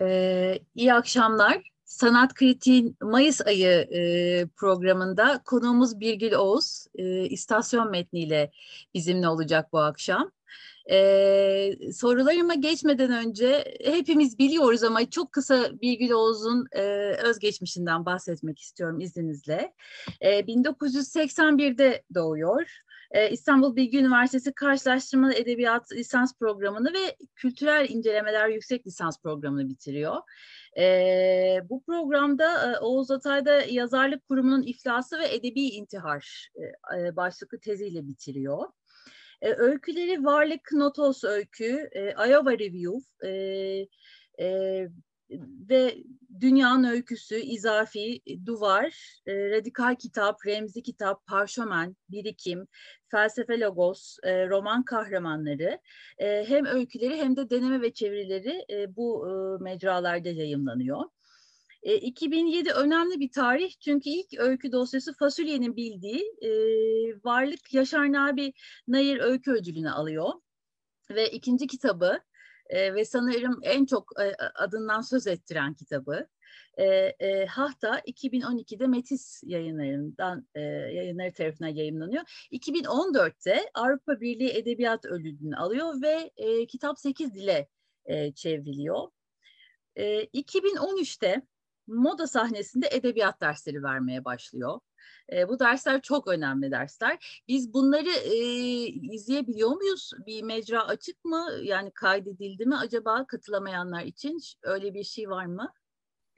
Ee, iyi akşamlar. Sanat Kritiğin Mayıs ayı e, programında konuğumuz Birgül Oğuz e, istasyon metniyle bizimle olacak bu akşam. Ee, sorularıma geçmeden önce hepimiz biliyoruz ama çok kısa Birgül Oğuz'un e, özgeçmişinden bahsetmek istiyorum izninizle. E, 1981'de doğuyor. Ee, İstanbul Bilgi Üniversitesi Karşılaştırmalı Edebiyat lisans programını ve Kültürel İncelemeler Yüksek Lisans programını bitiriyor. E, bu programda e, Oğuz Atay'da Yazarlık Kurumu'nun iflası ve Edebi İntihar e, başlıklı teziyle bitiriyor. E, öyküleri Varlık Notos Öykü, e, Iowa Review, e, e, ve Dünyanın Öyküsü, İzafi, Duvar, e, Radikal Kitap, Remzi Kitap, Parşömen, Birikim, Felsefe Logos, e, Roman Kahramanları e, hem öyküleri hem de deneme ve çevirileri e, bu e, mecralarda yayımlanıyor. E, 2007 önemli bir tarih çünkü ilk öykü dosyası Fasulye'nin bildiği e, Varlık Yaşar Nabi Nayır Öykü Ödülünü alıyor. Ve ikinci kitabı e, ve sanırım en çok e, adından söz ettiren kitabı. E, e, Hahta 2012'de Metis yayınlarından e, yayınları tarafından yayınlanıyor. 2014'te Avrupa Birliği Edebiyat Ödülünü alıyor ve e, kitap 8 dile e, çevriliyor. E, 2013'te moda sahnesinde edebiyat dersleri vermeye başlıyor. E, bu dersler çok önemli dersler. Biz bunları e, izleyebiliyor muyuz? Bir mecra açık mı? Yani kaydedildi mi acaba katılamayanlar için? Öyle bir şey var mı?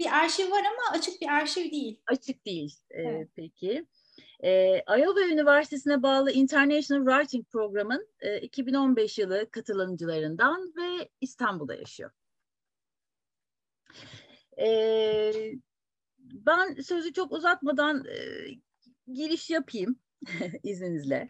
Bir arşiv var ama açık bir arşiv değil. Açık değil. E, evet. Peki. E, Iowa Üniversitesi'ne bağlı International Writing Program'ın e, 2015 yılı katılımcılarından ve İstanbul'da yaşıyor. Ben sözü çok uzatmadan e, giriş yapayım izninizle.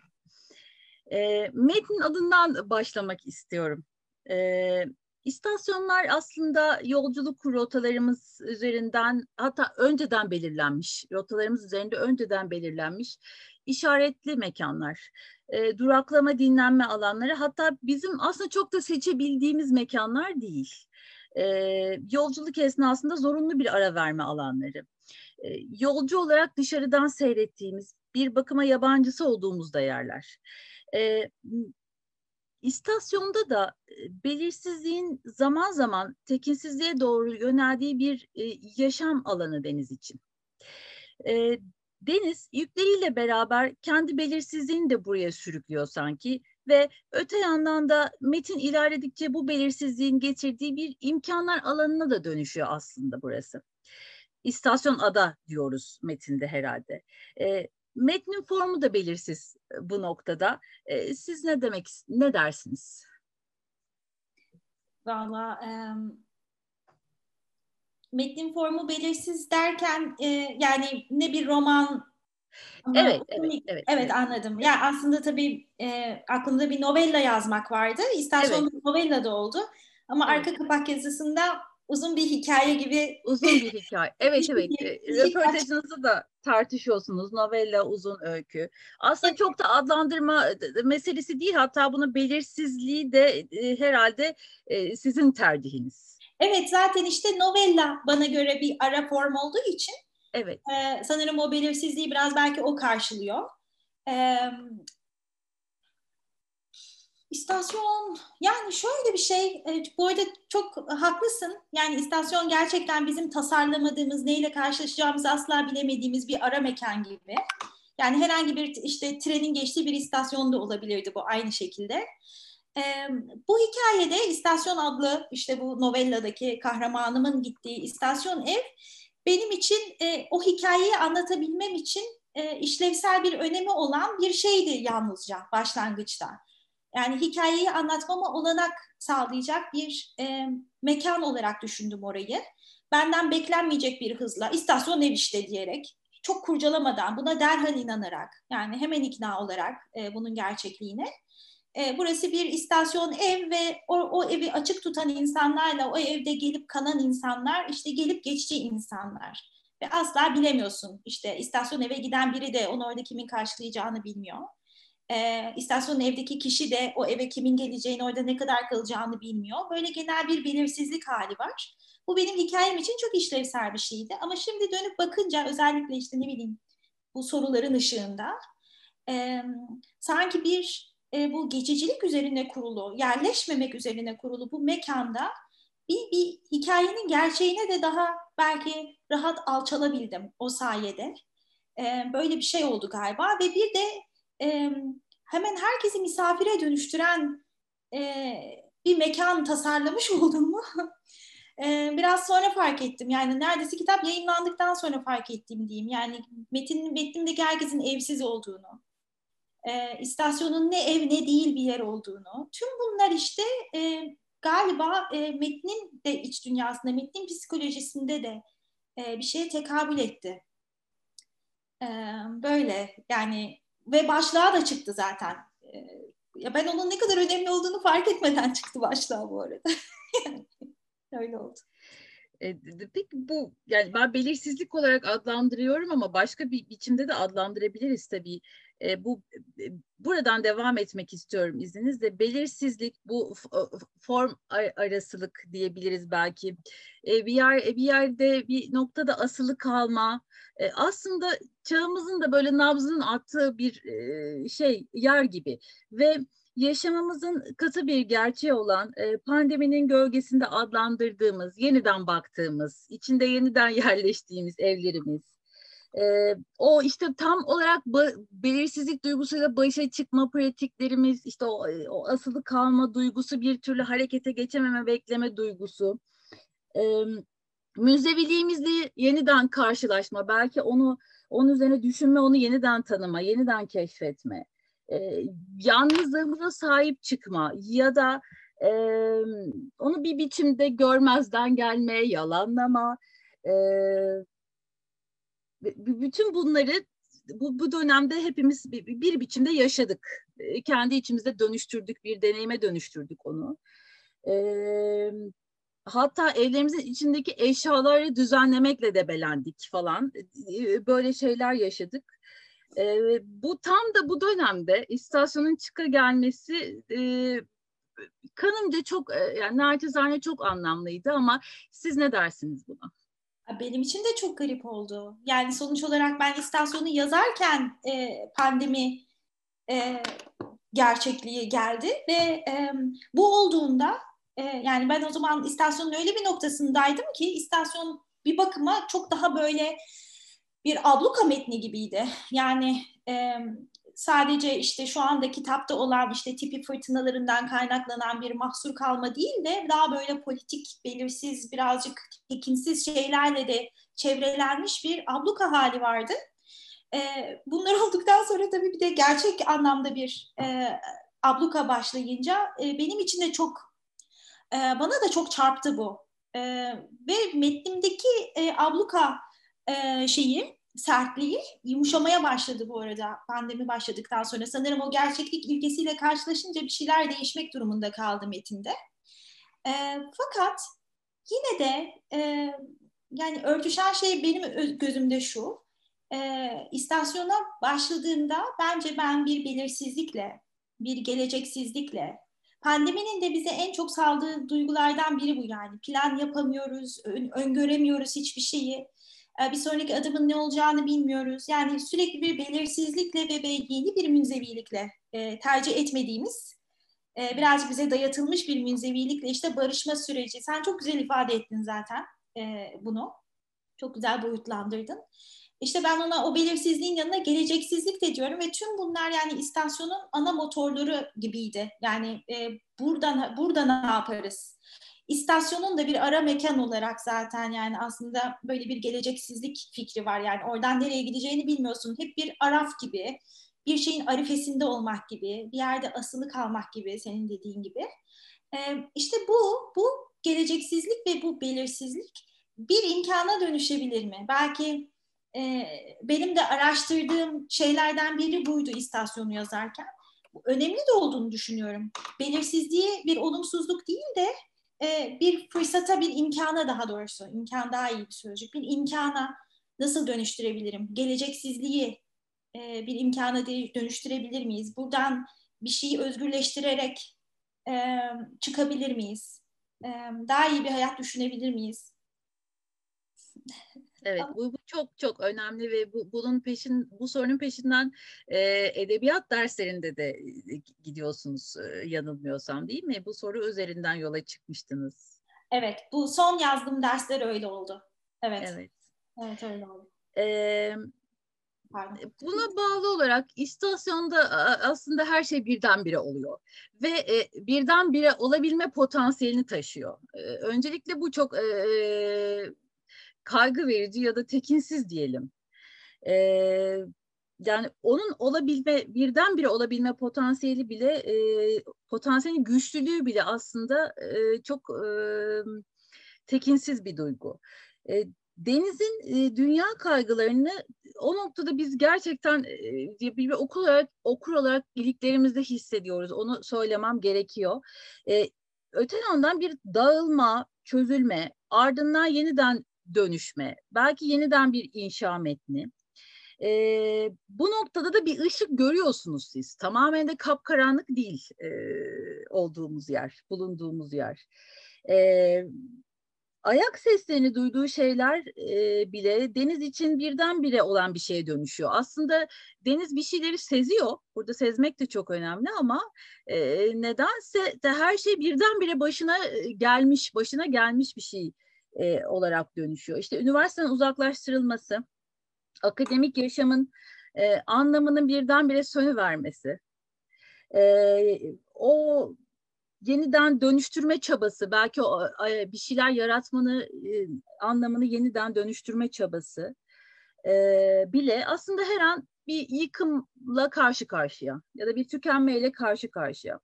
E, metnin adından başlamak istiyorum. E, istasyonlar aslında yolculuk rotalarımız üzerinden hatta önceden belirlenmiş, rotalarımız üzerinde önceden belirlenmiş işaretli mekanlar. E, duraklama, dinlenme alanları hatta bizim aslında çok da seçebildiğimiz mekanlar değil. E, yolculuk esnasında zorunlu bir ara verme alanları. E, yolcu olarak dışarıdan seyrettiğimiz, bir bakıma yabancısı olduğumuzda yerler. E, istasyonda da belirsizliğin zaman zaman tekinsizliğe doğru yöneldiği bir e, yaşam alanı deniz için. E, deniz yükleriyle beraber kendi belirsizliğini de buraya sürüklüyor sanki ve öte yandan da metin ilerledikçe bu belirsizliğin getirdiği bir imkanlar alanına da dönüşüyor aslında burası. İstasyon ada diyoruz metinde herhalde. E, metnin formu da belirsiz bu noktada. E, siz ne demek ne dersiniz? Valla e, metnin formu belirsiz derken e, yani ne bir roman ama evet, evet, evet, evet, anladım. Ya yani aslında tabii e, aklımda bir novella yazmak vardı. İstasyon evet. novella da oldu. Ama evet. arka kapak yazısında uzun bir hikaye gibi. Uzun bir hikaye. Evet evet. Röportajınızı da tartışıyorsunuz. Novella, uzun öykü. Aslında çok da adlandırma meselesi değil. Hatta bunun belirsizliği de e, herhalde e, sizin tercihiniz. Evet zaten işte novella bana göre bir ara form olduğu için Evet. E, sanırım o belirsizliği biraz belki o karşılıyor. E, İstasyon yani şöyle bir şey e, bu arada çok haklısın yani istasyon gerçekten bizim tasarlamadığımız neyle karşılaşacağımızı asla bilemediğimiz bir ara mekan gibi. Yani herhangi bir işte trenin geçtiği bir istasyon da olabilirdi bu aynı şekilde. E, bu hikayede istasyon adlı işte bu novelladaki kahramanımın gittiği istasyon ev benim için e, o hikayeyi anlatabilmem için e, işlevsel bir önemi olan bir şeydi yalnızca başlangıçta. Yani hikayeyi anlatmama olanak sağlayacak bir e, mekan olarak düşündüm orayı. Benden beklenmeyecek bir hızla istasyon ev işte diyerek çok kurcalamadan buna derhal inanarak yani hemen ikna olarak e, bunun gerçekliğine e, burası bir istasyon ev ve o, o evi açık tutan insanlarla o evde gelip kalan insanlar işte gelip geçici insanlar ve asla bilemiyorsun işte istasyon eve giden biri de onu orada kimin karşılayacağını bilmiyor e, istasyonun evdeki kişi de o eve kimin geleceğini, orada ne kadar kalacağını bilmiyor. Böyle genel bir belirsizlik hali var. Bu benim hikayem için çok işlevsel bir şeydi. Ama şimdi dönüp bakınca özellikle işte ne bileyim bu soruların ışığında e, sanki bir e, bu geçicilik üzerine kurulu, yerleşmemek üzerine kurulu bu mekanda bir, bir hikayenin gerçeğine de daha belki rahat alçalabildim o sayede. E, böyle bir şey oldu galiba ve bir de e, hemen herkesi misafire dönüştüren e, bir mekan tasarlamış oldum mu? e, biraz sonra fark ettim. Yani neredeyse kitap yayınlandıktan sonra fark ettim diyeyim. Yani metin, metnimdeki herkesin evsiz olduğunu, e, istasyonun ne ev ne değil bir yer olduğunu. Tüm bunlar işte e, galiba e, metnin de iç dünyasında, metnin psikolojisinde de e, bir şeye tekabül etti. E, böyle yani ve başlığa da çıktı zaten. E, ya ben onun ne kadar önemli olduğunu fark etmeden çıktı başlığa bu arada. Öyle oldu. E, peki bu yani ben belirsizlik olarak adlandırıyorum ama başka bir biçimde de adlandırabiliriz tabii. E, bu e, buradan devam etmek istiyorum izninizle. Belirsizlik bu form arasılık diyebiliriz belki. E, bir yer bir yerde bir noktada asılı kalma. E, aslında çağımızın da böyle nabzının attığı bir e, şey yer gibi ve yaşamımızın katı bir gerçeği olan e, pandeminin gölgesinde adlandırdığımız, yeniden baktığımız, içinde yeniden yerleştiğimiz evlerimiz, e, o işte tam olarak belirsizlik duygusuyla başa çıkma pratiklerimiz, işte o, o asılı kalma duygusu, bir türlü harekete geçememe, bekleme duygusu, e, müzeviliğimizle yeniden karşılaşma, belki onu onun üzerine düşünme, onu yeniden tanıma, yeniden keşfetme. E, yalnızlığımıza sahip çıkma ya da e, onu bir biçimde görmezden gelme, yalanlama, e, bütün bunları bu, bu dönemde hepimiz bir, bir biçimde yaşadık. E, kendi içimizde dönüştürdük, bir deneyime dönüştürdük onu. E, hatta evlerimizin içindeki eşyaları düzenlemekle de belendik falan. E, böyle şeyler yaşadık. E, bu tam da bu dönemde istasyonun çıka gelmesi e, kanımca çok e, yani naçizane çok anlamlıydı ama siz ne dersiniz buna? Benim için de çok garip oldu. Yani sonuç olarak ben istasyonu yazarken e, pandemi e, gerçekliği geldi ve e, bu olduğunda e, yani ben o zaman istasyonun öyle bir noktasındaydım ki istasyon bir bakıma çok daha böyle bir abluka metni gibiydi. Yani e, sadece işte şu anda kitapta olan işte tipi fırtınalarından kaynaklanan bir mahsur kalma değil de daha böyle politik, belirsiz, birazcık tekinsiz şeylerle de çevrelenmiş bir abluka hali vardı. E, bunlar olduktan sonra tabii bir de gerçek anlamda bir e, abluka başlayınca e, benim için de çok e, bana da çok çarptı bu. Ve metnimdeki abluka şeyi, sertliği yumuşamaya başladı bu arada pandemi başladıktan sonra. Sanırım o gerçeklik ilkesiyle karşılaşınca bir şeyler değişmek durumunda kaldı metinde. E, fakat yine de e, yani örtüşen şey benim gözümde şu. E, istasyona başladığımda bence ben bir belirsizlikle, bir geleceksizlikle, pandeminin de bize en çok saldığı duygulardan biri bu yani. Plan yapamıyoruz, ön, öngöremiyoruz hiçbir şeyi bir sonraki adımın ne olacağını bilmiyoruz. Yani sürekli bir belirsizlikle ve belgili bir münzevilikle e, tercih etmediğimiz e, birazcık bize dayatılmış bir münzevilikle işte barışma süreci. Sen çok güzel ifade ettin zaten e, bunu. Çok güzel boyutlandırdın. İşte ben ona o belirsizliğin yanına geleceksizlik de diyorum ve tüm bunlar yani istasyonun ana motorları gibiydi. Yani e, buradan burada ne yaparız? İstasyonun da bir ara mekan olarak zaten yani aslında böyle bir geleceksizlik fikri var. Yani oradan nereye gideceğini bilmiyorsun. Hep bir araf gibi, bir şeyin arifesinde olmak gibi, bir yerde asılı kalmak gibi senin dediğin gibi. Ee, işte bu, bu geleceksizlik ve bu belirsizlik bir imkana dönüşebilir mi? Belki e, benim de araştırdığım şeylerden biri buydu istasyonu yazarken. Önemli de olduğunu düşünüyorum. Belirsizliği bir olumsuzluk değil de e, bir fırsata, bir imkana daha doğrusu, imkan daha iyi bir sözcük, bir imkana nasıl dönüştürebilirim? Geleceksizliği e, bir imkana dönüştürebilir miyiz? Buradan bir şeyi özgürleştirerek e, çıkabilir miyiz? E, daha iyi bir hayat düşünebilir miyiz? Evet, bu, bu çok çok önemli ve bu bunun peşin bu sorunun peşinden e, edebiyat derslerinde de e, gidiyorsunuz e, yanılmıyorsam değil mi? Bu soru üzerinden yola çıkmıştınız. Evet, bu son yazdığım dersler öyle oldu. Evet. Evet. Evet öyle oldu. Ee, Buna bağlı olarak istasyonda aslında her şey birdenbire oluyor ve e, birdenbire olabilme potansiyelini taşıyor. E, öncelikle bu çok e, kaygı verici ya da tekinsiz diyelim. E, yani onun olabilme birdenbire olabilme potansiyeli bile e, potansiyelin güçlülüğü bile aslında e, çok e, tekinsiz bir duygu. E, denizin e, dünya kaygılarını o noktada biz gerçekten e, bir okul olarak okur olarak iliklerimizde hissediyoruz. Onu söylemem gerekiyor. E, öte yandan bir dağılma, çözülme, ardından yeniden dönüşme, belki yeniden bir inşa metni. E, bu noktada da bir ışık görüyorsunuz siz. Tamamen de kapkaranlık değil e, olduğumuz yer, bulunduğumuz yer. E, ayak seslerini duyduğu şeyler e, bile deniz için birdenbire olan bir şeye dönüşüyor. Aslında deniz bir şeyleri seziyor. Burada sezmek de çok önemli ama e, nedense de her şey birdenbire başına gelmiş, başına gelmiş bir şey e, olarak dönüşüyor. İşte üniversiteden uzaklaştırılması, akademik yaşamın e, anlamının birdenbire sönüvermesi, e, o yeniden dönüştürme çabası, belki o, bir şeyler yaratmanı e, anlamını yeniden dönüştürme çabası e, bile aslında her an bir yıkımla karşı karşıya ya da bir tükenmeyle karşı karşıya.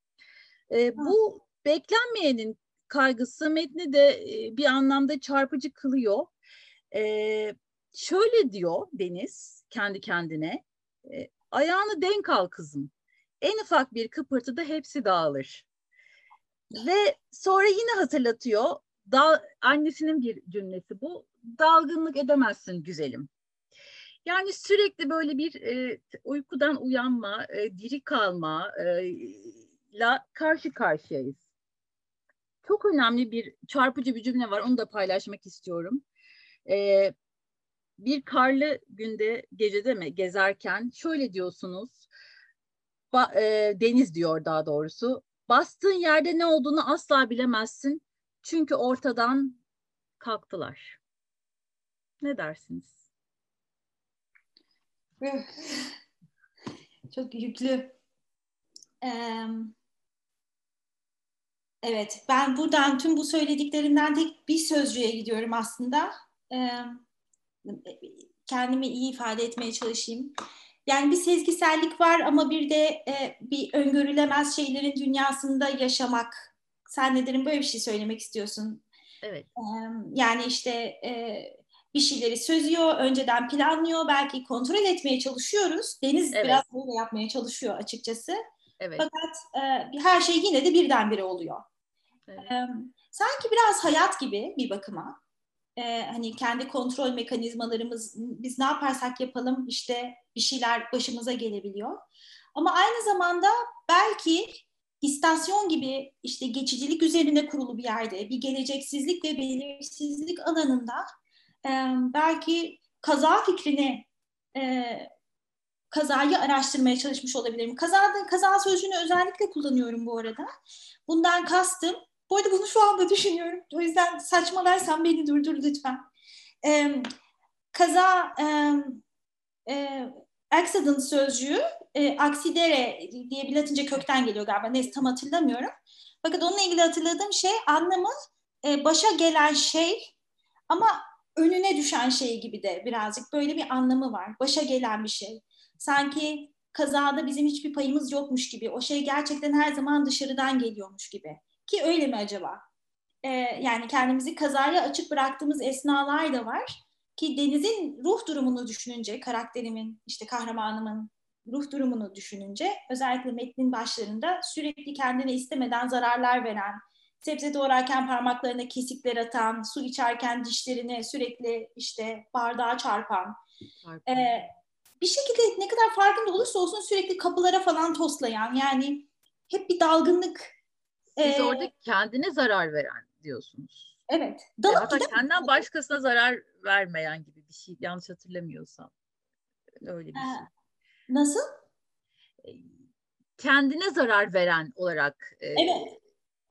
E, bu beklenmeyenin kaygısı metni de bir anlamda çarpıcı kılıyor. Şöyle diyor Deniz kendi kendine, ayağını denk al kızım. En ufak bir kıpırtıda hepsi dağılır. Ve sonra yine hatırlatıyor. Dal, annesinin bir cümlesi bu. Dalgınlık edemezsin güzelim. Yani sürekli böyle bir e, uykudan uyanma, e, diri kalma e, la karşı karşıyayız. Çok önemli bir çarpıcı bir cümle var. Onu da paylaşmak istiyorum. E, bir karlı günde gecede mi gezerken şöyle diyorsunuz. Ba, e, deniz diyor daha doğrusu. Bastığın yerde ne olduğunu asla bilemezsin. Çünkü ortadan kalktılar. Ne dersiniz? Çok yüklü. Evet, ben buradan tüm bu söylediklerinden tek bir sözcüğe gidiyorum aslında. kendimi iyi ifade etmeye çalışayım. Yani bir sezgisellik var ama bir de e, bir öngörülemez şeylerin dünyasında yaşamak. Sen nelerin böyle bir şey söylemek istiyorsun? Evet. E, yani işte e, bir şeyleri sözüyor, önceden planlıyor, belki kontrol etmeye çalışıyoruz. Deniz evet. biraz böyle yapmaya çalışıyor açıkçası. Evet. Fakat e, her şey yine de birdenbire oluyor. Evet. E, sanki biraz hayat gibi bir bakıma e, hani kendi kontrol mekanizmalarımız biz ne yaparsak yapalım işte bir şeyler başımıza gelebiliyor. Ama aynı zamanda belki istasyon gibi işte geçicilik üzerine kurulu bir yerde bir geleceksizlik ve belirsizlik alanında e, belki kaza fikrini e, kazayı araştırmaya çalışmış olabilirim. Kaza, kaza sözcüğünü özellikle kullanıyorum bu arada. Bundan kastım bu arada bunu şu anda düşünüyorum. O yüzden saçmalarsan beni durdur lütfen. Ee, kaza e, e, accident sözcüğü e, aksidere diye bir latince kökten geliyor galiba. Neyse tam hatırlamıyorum. Fakat onunla ilgili hatırladığım şey anlamı e, başa gelen şey ama önüne düşen şey gibi de birazcık böyle bir anlamı var. Başa gelen bir şey. Sanki kazada bizim hiçbir payımız yokmuş gibi. O şey gerçekten her zaman dışarıdan geliyormuş gibi. Ki öyle mi acaba? Ee, yani kendimizi kazaya açık bıraktığımız esnalar da var. Ki Deniz'in ruh durumunu düşününce, karakterimin, işte kahramanımın ruh durumunu düşününce özellikle metnin başlarında sürekli kendine istemeden zararlar veren, sebze doğrarken parmaklarına kesikler atan, su içerken dişlerini sürekli işte bardağa çarpan, e, bir şekilde ne kadar farkında olursa olsun sürekli kapılara falan toslayan yani hep bir dalgınlık siz ee, orada kendine zarar veren diyorsunuz. Evet. Dalıp Hatta kendinden başkasına zarar vermeyen gibi bir şey. Yanlış hatırlamıyorsam. Öyle bir şey. Nasıl? Kendine zarar veren olarak evet.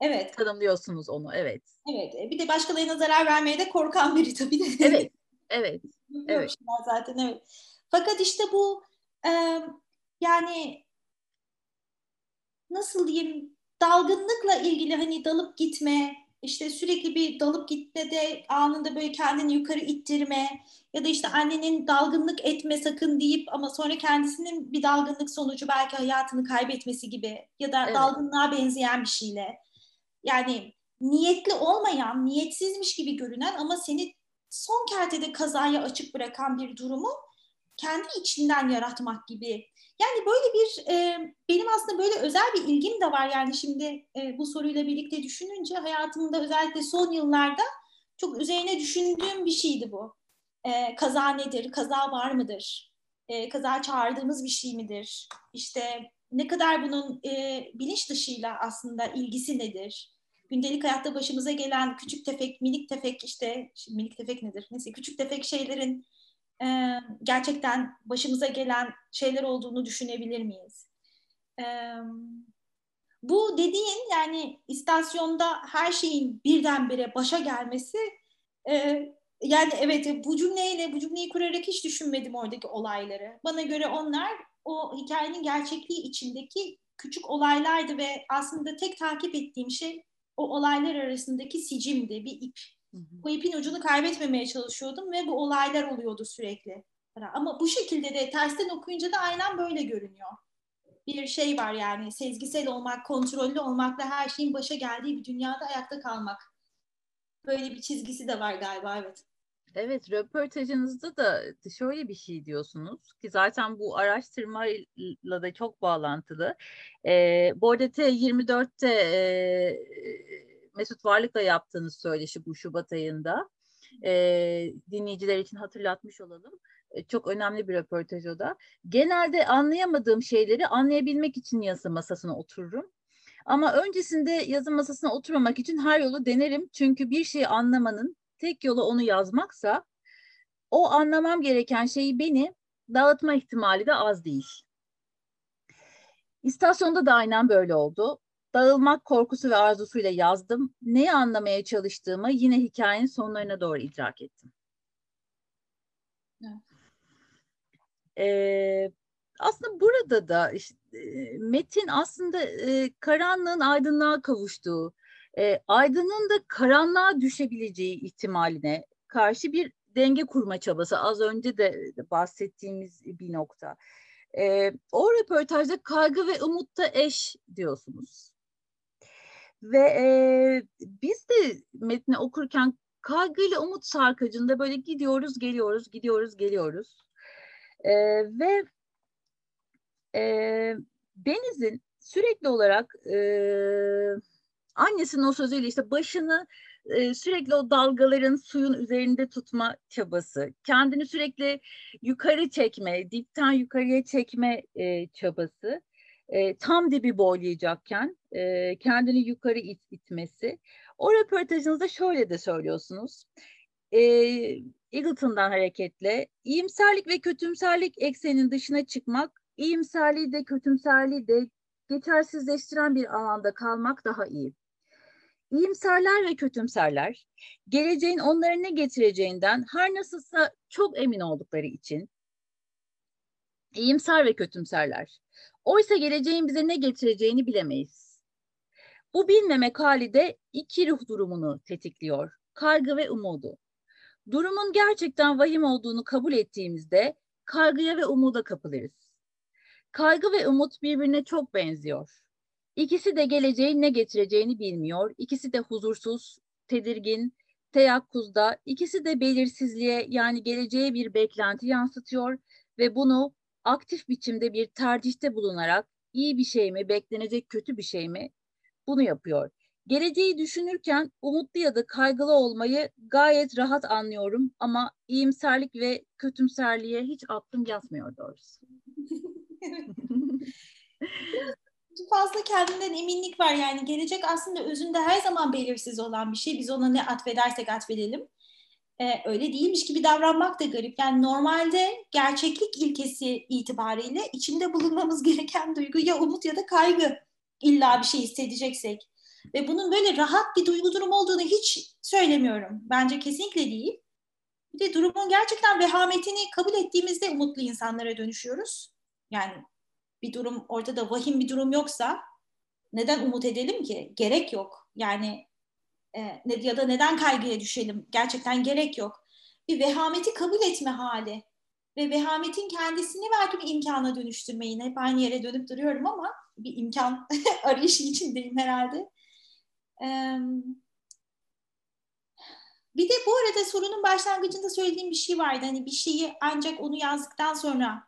Evet. tanımlıyorsunuz onu. Evet. Evet. Bir de başkalarına zarar vermeye de korkan biri tabii de. Evet. Evet. evet. Zaten evet. Fakat işte bu e, yani nasıl diyeyim dalgınlıkla ilgili hani dalıp gitme, işte sürekli bir dalıp gitme de anında böyle kendini yukarı ittirme ya da işte annenin dalgınlık etme sakın deyip ama sonra kendisinin bir dalgınlık sonucu belki hayatını kaybetmesi gibi ya da evet. dalgınlığa benzeyen bir şeyle. Yani niyetli olmayan, niyetsizmiş gibi görünen ama seni son kertede kazaya açık bırakan bir durumu kendi içinden yaratmak gibi. Yani böyle bir e, benim aslında böyle özel bir ilgim de var yani şimdi e, bu soruyla birlikte düşününce hayatımda özellikle son yıllarda çok üzerine düşündüğüm bir şeydi bu. E, kaza nedir? Kaza var mıdır? E, kaza çağırdığımız bir şey midir? İşte ne kadar bunun e, bilinç dışıyla aslında ilgisi nedir? Gündelik hayatta başımıza gelen küçük tefek, minik tefek işte minik tefek nedir? Neyse küçük tefek şeylerin e, gerçekten başımıza gelen şeyler olduğunu düşünebilir miyiz? E, bu dediğin yani istasyonda her şeyin birdenbire başa gelmesi e, yani evet bu cümleyle bu cümleyi kurarak hiç düşünmedim oradaki olayları. Bana göre onlar o hikayenin gerçekliği içindeki küçük olaylardı ve aslında tek takip ettiğim şey o olaylar arasındaki sicimdi, bir ip. Hı Bu ipin ucunu kaybetmemeye çalışıyordum ve bu olaylar oluyordu sürekli. Ama bu şekilde de tersten okuyunca da aynen böyle görünüyor. Bir şey var yani sezgisel olmak, kontrollü olmak ve her şeyin başa geldiği bir dünyada ayakta kalmak. Böyle bir çizgisi de var galiba evet. Evet, röportajınızda da şöyle bir şey diyorsunuz ki zaten bu araştırmayla da çok bağlantılı. Ee, bu arada T24'te e, Mesut Varlık'la yaptığınız söyleşi bu Şubat ayında. E, dinleyiciler için hatırlatmış olalım. E, çok önemli bir röportaj o da. Genelde anlayamadığım şeyleri anlayabilmek için yazı masasına otururum. Ama öncesinde yazı masasına oturmamak için her yolu denerim. Çünkü bir şeyi anlamanın tek yolu onu yazmaksa o anlamam gereken şeyi beni dağıtma ihtimali de az değil. İstasyonda da aynen böyle oldu dağılmak korkusu ve arzusuyla yazdım. Neyi anlamaya çalıştığımı yine hikayenin sonlarına doğru idrak ettim. Ee, aslında burada da işte, metin aslında e, karanlığın aydınlığa kavuştuğu, e, aydının da karanlığa düşebileceği ihtimaline karşı bir denge kurma çabası. Az önce de bahsettiğimiz bir nokta. E, o röportajda kaygı ve umut da eş diyorsunuz. Ve e, biz de metni okurken kaygıyla umut sarkacında böyle gidiyoruz, geliyoruz, gidiyoruz, geliyoruz. E, ve e, Deniz'in sürekli olarak e, annesinin o sözüyle işte başını e, sürekli o dalgaların suyun üzerinde tutma çabası, kendini sürekli yukarı çekme, dipten yukarıya çekme e, çabası e, tam dibi boylayacakken e, kendini yukarı it, itmesi. O röportajınızda şöyle de söylüyorsunuz. E, Eagleton'dan hareketle iyimserlik ve kötümserlik eksenin dışına çıkmak, iyimserliği de kötümserliği de geçersizleştiren bir alanda kalmak daha iyi. İyimserler ve kötümserler, geleceğin onlara ne getireceğinden her nasılsa çok emin oldukları için, iyimser ve kötümserler, Oysa geleceğin bize ne getireceğini bilemeyiz. Bu bilmemek hali de iki ruh durumunu tetikliyor. Kaygı ve umudu. Durumun gerçekten vahim olduğunu kabul ettiğimizde kaygıya ve umuda kapılırız. Kaygı ve umut birbirine çok benziyor. İkisi de geleceğin ne getireceğini bilmiyor. İkisi de huzursuz, tedirgin, teyakkuzda. İkisi de belirsizliğe yani geleceğe bir beklenti yansıtıyor ve bunu aktif biçimde bir tercihte bulunarak iyi bir şey mi, beklenecek kötü bir şey mi bunu yapıyor. Geleceği düşünürken umutlu ya da kaygılı olmayı gayet rahat anlıyorum ama iyimserlik ve kötümserliğe hiç aklım yatmıyor doğrusu. fazla kendinden eminlik var yani gelecek aslında özünde her zaman belirsiz olan bir şey. Biz ona ne atfedersek atfedelim. Ee, öyle değilmiş gibi davranmak da garip. Yani normalde gerçeklik ilkesi itibariyle içinde bulunmamız gereken duygu ya umut ya da kaygı. İlla bir şey hissedeceksek. Ve bunun böyle rahat bir duygu durumu olduğunu hiç söylemiyorum. Bence kesinlikle değil. Bir de durumun gerçekten vehametini kabul ettiğimizde umutlu insanlara dönüşüyoruz. Yani bir durum ortada vahim bir durum yoksa neden umut edelim ki? Gerek yok. Yani e, ya da neden kaygıya düşelim? Gerçekten gerek yok. Bir vehameti kabul etme hali ve vehametin kendisini belki bir imkana dönüştürmeyi hep aynı yere dönüp duruyorum ama bir imkan arayışı içindeyim herhalde. Bir de bu arada sorunun başlangıcında söylediğim bir şey vardı. Hani bir şeyi ancak onu yazdıktan sonra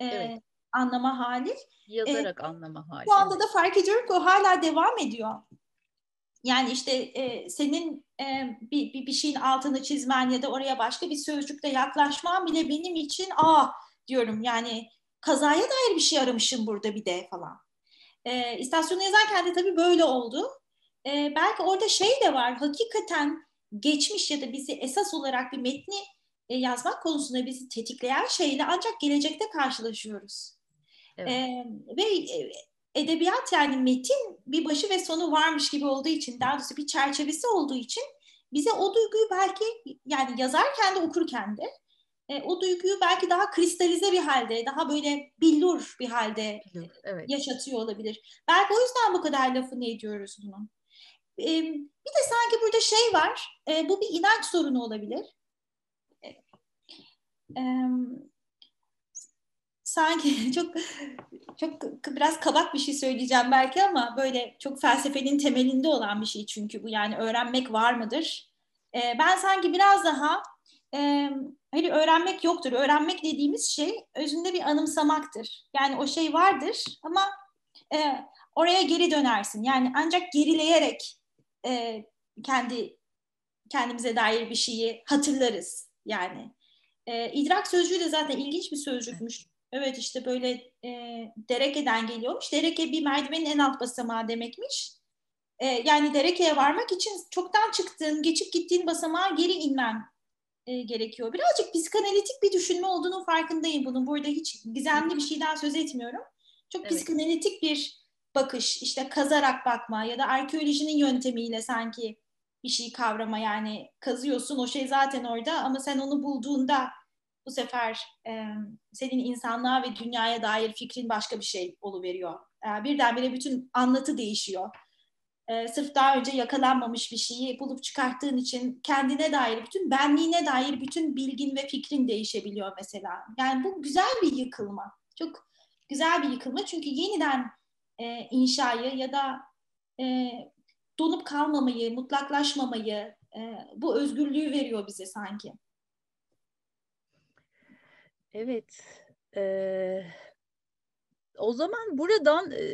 e, evet. anlama hali. Yazarak e, anlama hali. Şu anda da fark ediyorum ki o hala devam ediyor. Yani işte e, senin e, bir, bir, bir şeyin altını çizmen ya da oraya başka bir sözcükle yaklaşman bile benim için aa diyorum yani kazaya dair bir şey aramışım burada bir de falan. E, istasyonu yazarken de tabii böyle oldu. E, belki orada şey de var hakikaten geçmiş ya da bizi esas olarak bir metni e, yazmak konusunda bizi tetikleyen şeyle ancak gelecekte karşılaşıyoruz. Evet. E, ve e, edebiyat yani metin bir başı ve sonu varmış gibi olduğu için daha doğrusu bir çerçevesi olduğu için bize o duyguyu belki yani yazarken de okurken de e, o duyguyu belki daha kristalize bir halde, daha böyle billur bir halde evet. yaşatıyor olabilir. Belki o yüzden bu kadar lafını ediyoruz bunun. E, bir de sanki burada şey var, e, bu bir inanç sorunu olabilir. E, e, sanki çok çok biraz kabak bir şey söyleyeceğim belki ama böyle çok felsefenin temelinde olan bir şey çünkü bu yani öğrenmek var mıdır? Ee, ben sanki biraz daha e, hani öğrenmek yoktur. Öğrenmek dediğimiz şey özünde bir anımsamaktır. Yani o şey vardır ama e, oraya geri dönersin. Yani ancak gerileyerek e, kendi kendimize dair bir şeyi hatırlarız yani. E, idrak sözcüğü de zaten ilginç bir sözcükmüş. Evet işte böyle e, derekeden geliyormuş. Dereke bir merdivenin en alt basamağı demekmiş. E, yani derekeye varmak için çoktan çıktığın, geçip gittiğin basamağa geri inmen e, gerekiyor. Birazcık psikanalitik bir düşünme olduğunun farkındayım bunun. Burada hiç gizemli bir şeyden söz etmiyorum. Çok evet. psikanalitik bir bakış, işte kazarak bakma ya da arkeolojinin yöntemiyle sanki bir şey kavrama yani kazıyorsun o şey zaten orada ama sen onu bulduğunda bu sefer e, senin insanlığa ve dünyaya dair fikrin başka bir şey oluveriyor. E, birdenbire bütün anlatı değişiyor. E, sırf daha önce yakalanmamış bir şeyi bulup çıkarttığın için kendine dair, bütün benliğine dair bütün bilgin ve fikrin değişebiliyor mesela. Yani bu güzel bir yıkılma. Çok güzel bir yıkılma çünkü yeniden e, inşayı ya da e, donup kalmamayı, mutlaklaşmamayı, e, bu özgürlüğü veriyor bize sanki. Evet. Ee, o zaman buradan e,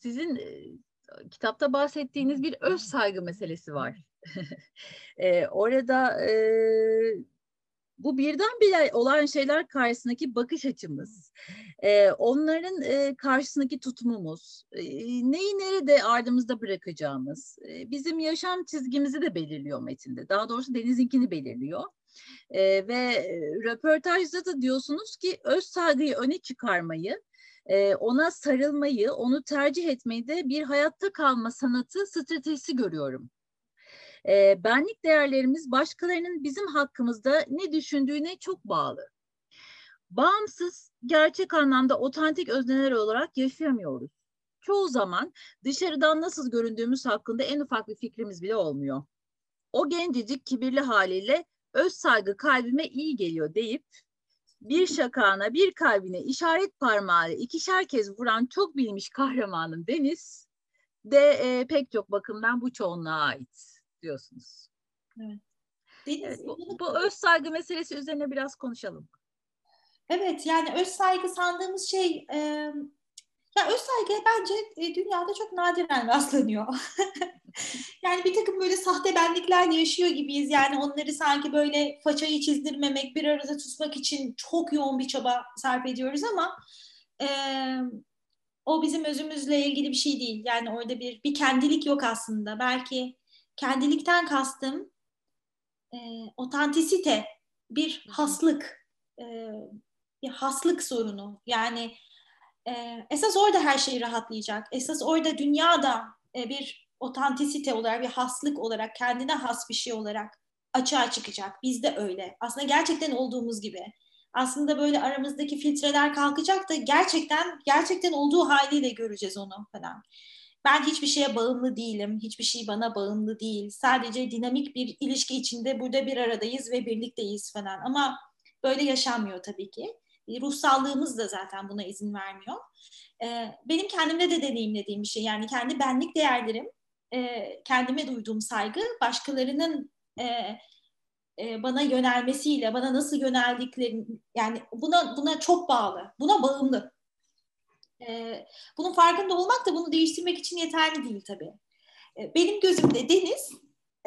sizin e, kitapta bahsettiğiniz bir öz saygı meselesi var. e, orada e, bu birdenbire olan şeyler karşısındaki bakış açımız, e, onların e, karşısındaki tutumumuz, e, neyi nerede ardımızda bırakacağımız, e, bizim yaşam çizgimizi de belirliyor metinde. Daha doğrusu Deniz'inkini belirliyor. E, ve röportajda da diyorsunuz ki öz saygıyı öne çıkarmayı, e, ona sarılmayı, onu tercih etmeyi de bir hayatta kalma sanatı stratejisi görüyorum. E, benlik değerlerimiz başkalarının bizim hakkımızda ne düşündüğüne çok bağlı. Bağımsız, gerçek anlamda otantik özneler olarak yaşayamıyoruz. Çoğu zaman dışarıdan nasıl göründüğümüz hakkında en ufak bir fikrimiz bile olmuyor. O gencecik kibirli haliyle öz saygı kalbime iyi geliyor deyip bir şakağına bir kalbine işaret parmağı ikişer kez vuran çok bilmiş kahramanım Deniz de e, pek çok bakımdan bu çoğunluğa ait diyorsunuz. Evet. Deniz, evet, bu, bu öz saygı meselesi üzerine biraz konuşalım. Evet yani öz saygı sandığımız şey e, ya öz saygı bence e, dünyada çok nadiren rastlanıyor. yani bir takım böyle sahte benlikler yaşıyor gibiyiz. Yani onları sanki böyle façayı çizdirmemek, bir arada tutmak için çok yoğun bir çaba sarf ediyoruz ama e, o bizim özümüzle ilgili bir şey değil. Yani orada bir bir kendilik yok aslında. Belki kendilikten kastım e, otantisite, bir haslık, e, bir haslık sorunu. Yani e, esas orada her şey rahatlayacak. Esas orada dünyada e, bir otantisite olarak, bir haslık olarak, kendine has bir şey olarak açığa çıkacak. Biz de öyle. Aslında gerçekten olduğumuz gibi. Aslında böyle aramızdaki filtreler kalkacak da gerçekten gerçekten olduğu haliyle göreceğiz onu falan. Ben hiçbir şeye bağımlı değilim. Hiçbir şey bana bağımlı değil. Sadece dinamik bir ilişki içinde burada bir aradayız ve birlikteyiz falan. Ama böyle yaşanmıyor tabii ki. Ruhsallığımız da zaten buna izin vermiyor. Ee, benim kendimde de deneyimlediğim bir şey. Yani kendi benlik değerlerim, e, kendime duyduğum saygı, başkalarının e, e, bana yönelmesiyle, bana nasıl yöneldikleri, yani buna buna çok bağlı, buna bağımlı. E, bunun farkında olmak da bunu değiştirmek için yeterli değil tabii. E, benim gözümde Deniz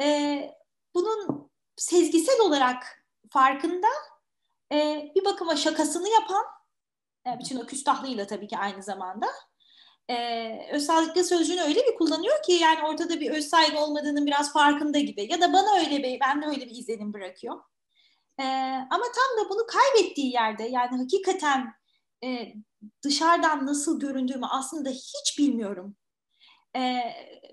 e, bunun sezgisel olarak farkında e, bir bakıma şakasını yapan, e, bütün o küstahlığıyla tabii ki aynı zamanda e, öz sözcüğünü öyle bir kullanıyor ki yani ortada bir öz saygı olmadığının biraz farkında gibi ya da bana öyle bir ben de öyle bir izlenim bırakıyor. E, ama tam da bunu kaybettiği yerde yani hakikaten e, dışarıdan nasıl göründüğümü aslında hiç bilmiyorum. E,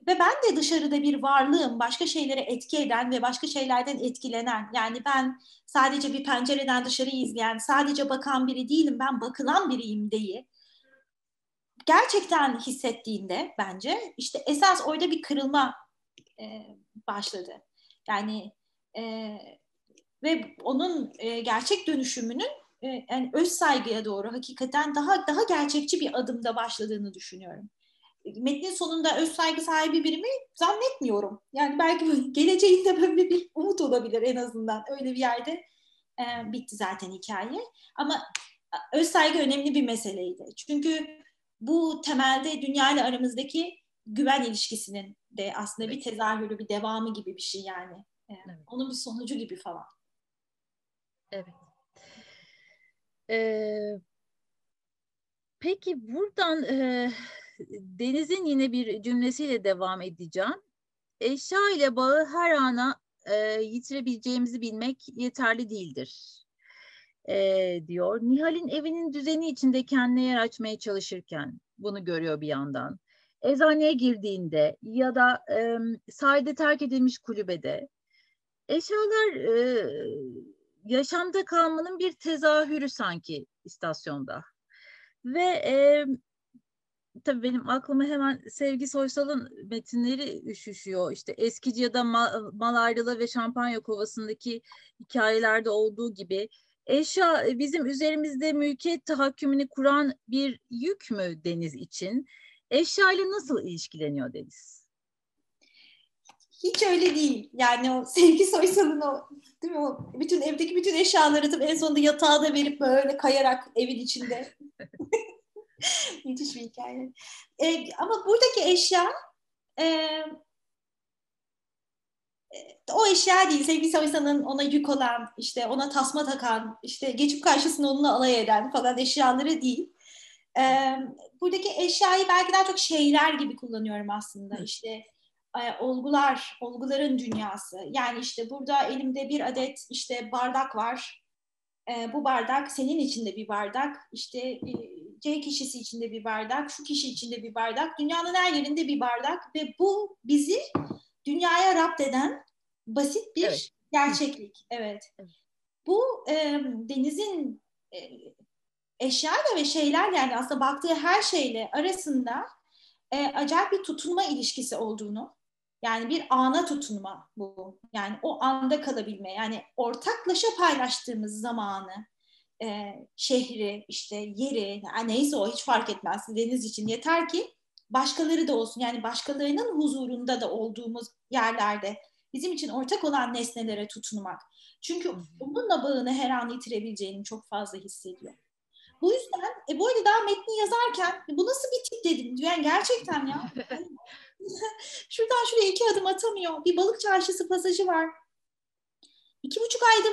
ve ben de dışarıda bir varlığım, başka şeylere etki eden ve başka şeylerden etkilenen. Yani ben sadece bir pencereden dışarıyı izleyen, sadece bakan biri değilim, ben bakılan biriyim diye gerçekten hissettiğinde bence işte esas orada bir kırılma e, başladı. Yani e, ve onun e, gerçek dönüşümünün e, yani öz saygıya doğru hakikaten daha daha gerçekçi bir adımda başladığını düşünüyorum. Metnin sonunda öz saygı sahibi birimi zannetmiyorum. Yani belki geleceğinde böyle bir umut olabilir en azından. Öyle bir yerde e, bitti zaten hikaye. Ama öz saygı önemli bir meseleydi. Çünkü bu temelde dünya ile aramızdaki güven ilişkisinin de aslında evet. bir tezahürü, bir devamı gibi bir şey yani. yani evet. Onun bir sonucu gibi falan. Evet. Ee, peki buradan e, Deniz'in yine bir cümlesiyle devam edeceğim. Eşya ile bağı her ana e, yitirebileceğimizi bilmek yeterli değildir e, diyor. Nihal'in evinin düzeni içinde kendine yer açmaya çalışırken bunu görüyor bir yandan. Eczaneye girdiğinde ya da e, sahilde terk edilmiş kulübede eşyalar e, yaşamda kalmanın bir tezahürü sanki istasyonda. Ve e, tabii benim aklıma hemen Sevgi Soysal'ın metinleri üşüşüyor. İşte eskici ya da Mal, ve Şampanya Kovası'ndaki hikayelerde olduğu gibi Eşya e, bizim üzerimizde mülkiyet tahakkümünü kuran bir yük mü Deniz için? Eşya ile nasıl ilişkileniyor Deniz? Hiç öyle değil. Yani o Sevgi Soysal'ın o değil mi o bütün evdeki bütün eşyaları tabii en sonunda yatağa da verip böyle kayarak evin içinde. Müthiş bir hikaye. Ee, ama buradaki eşya e, o eşya değil. Sevgi Soysal'ın ona yük olan, işte ona tasma takan, işte geçip karşısında onunla alay eden falan eşyaları değil. Ee, buradaki eşyayı belki daha çok şeyler gibi kullanıyorum aslında. İşte e, olgular, olguların dünyası. Yani işte burada elimde bir adet işte bardak var. E, bu bardak senin içinde bir bardak. İşte e, C kişisi içinde bir bardak, şu kişi içinde bir bardak. Dünyanın her yerinde bir bardak ve bu bizi dünyaya rapt eden basit bir evet. gerçeklik. Evet. evet. Bu e, denizin e, eşyayla ve şeyler yani aslında baktığı her şeyle arasında e, acayip bir tutunma ilişkisi olduğunu yani bir ana tutunma bu. Yani o anda kalabilme. Yani ortaklaşa paylaştığımız zamanı, e, şehri, işte yeri, yani neyse o hiç fark etmez deniz için yeter ki başkaları da olsun. Yani başkalarının huzurunda da olduğumuz yerlerde bizim için ortak olan nesnelere tutunmak. Çünkü onunla bağını her an yitirebileceğini çok fazla hissediyor. Bu yüzden e, bu arada daha metni yazarken e, bu nasıl bir tip dedim. Yani gerçekten ya. Şuradan şuraya iki adım atamıyor. Bir balık çarşısı pasajı var. İki buçuk ayda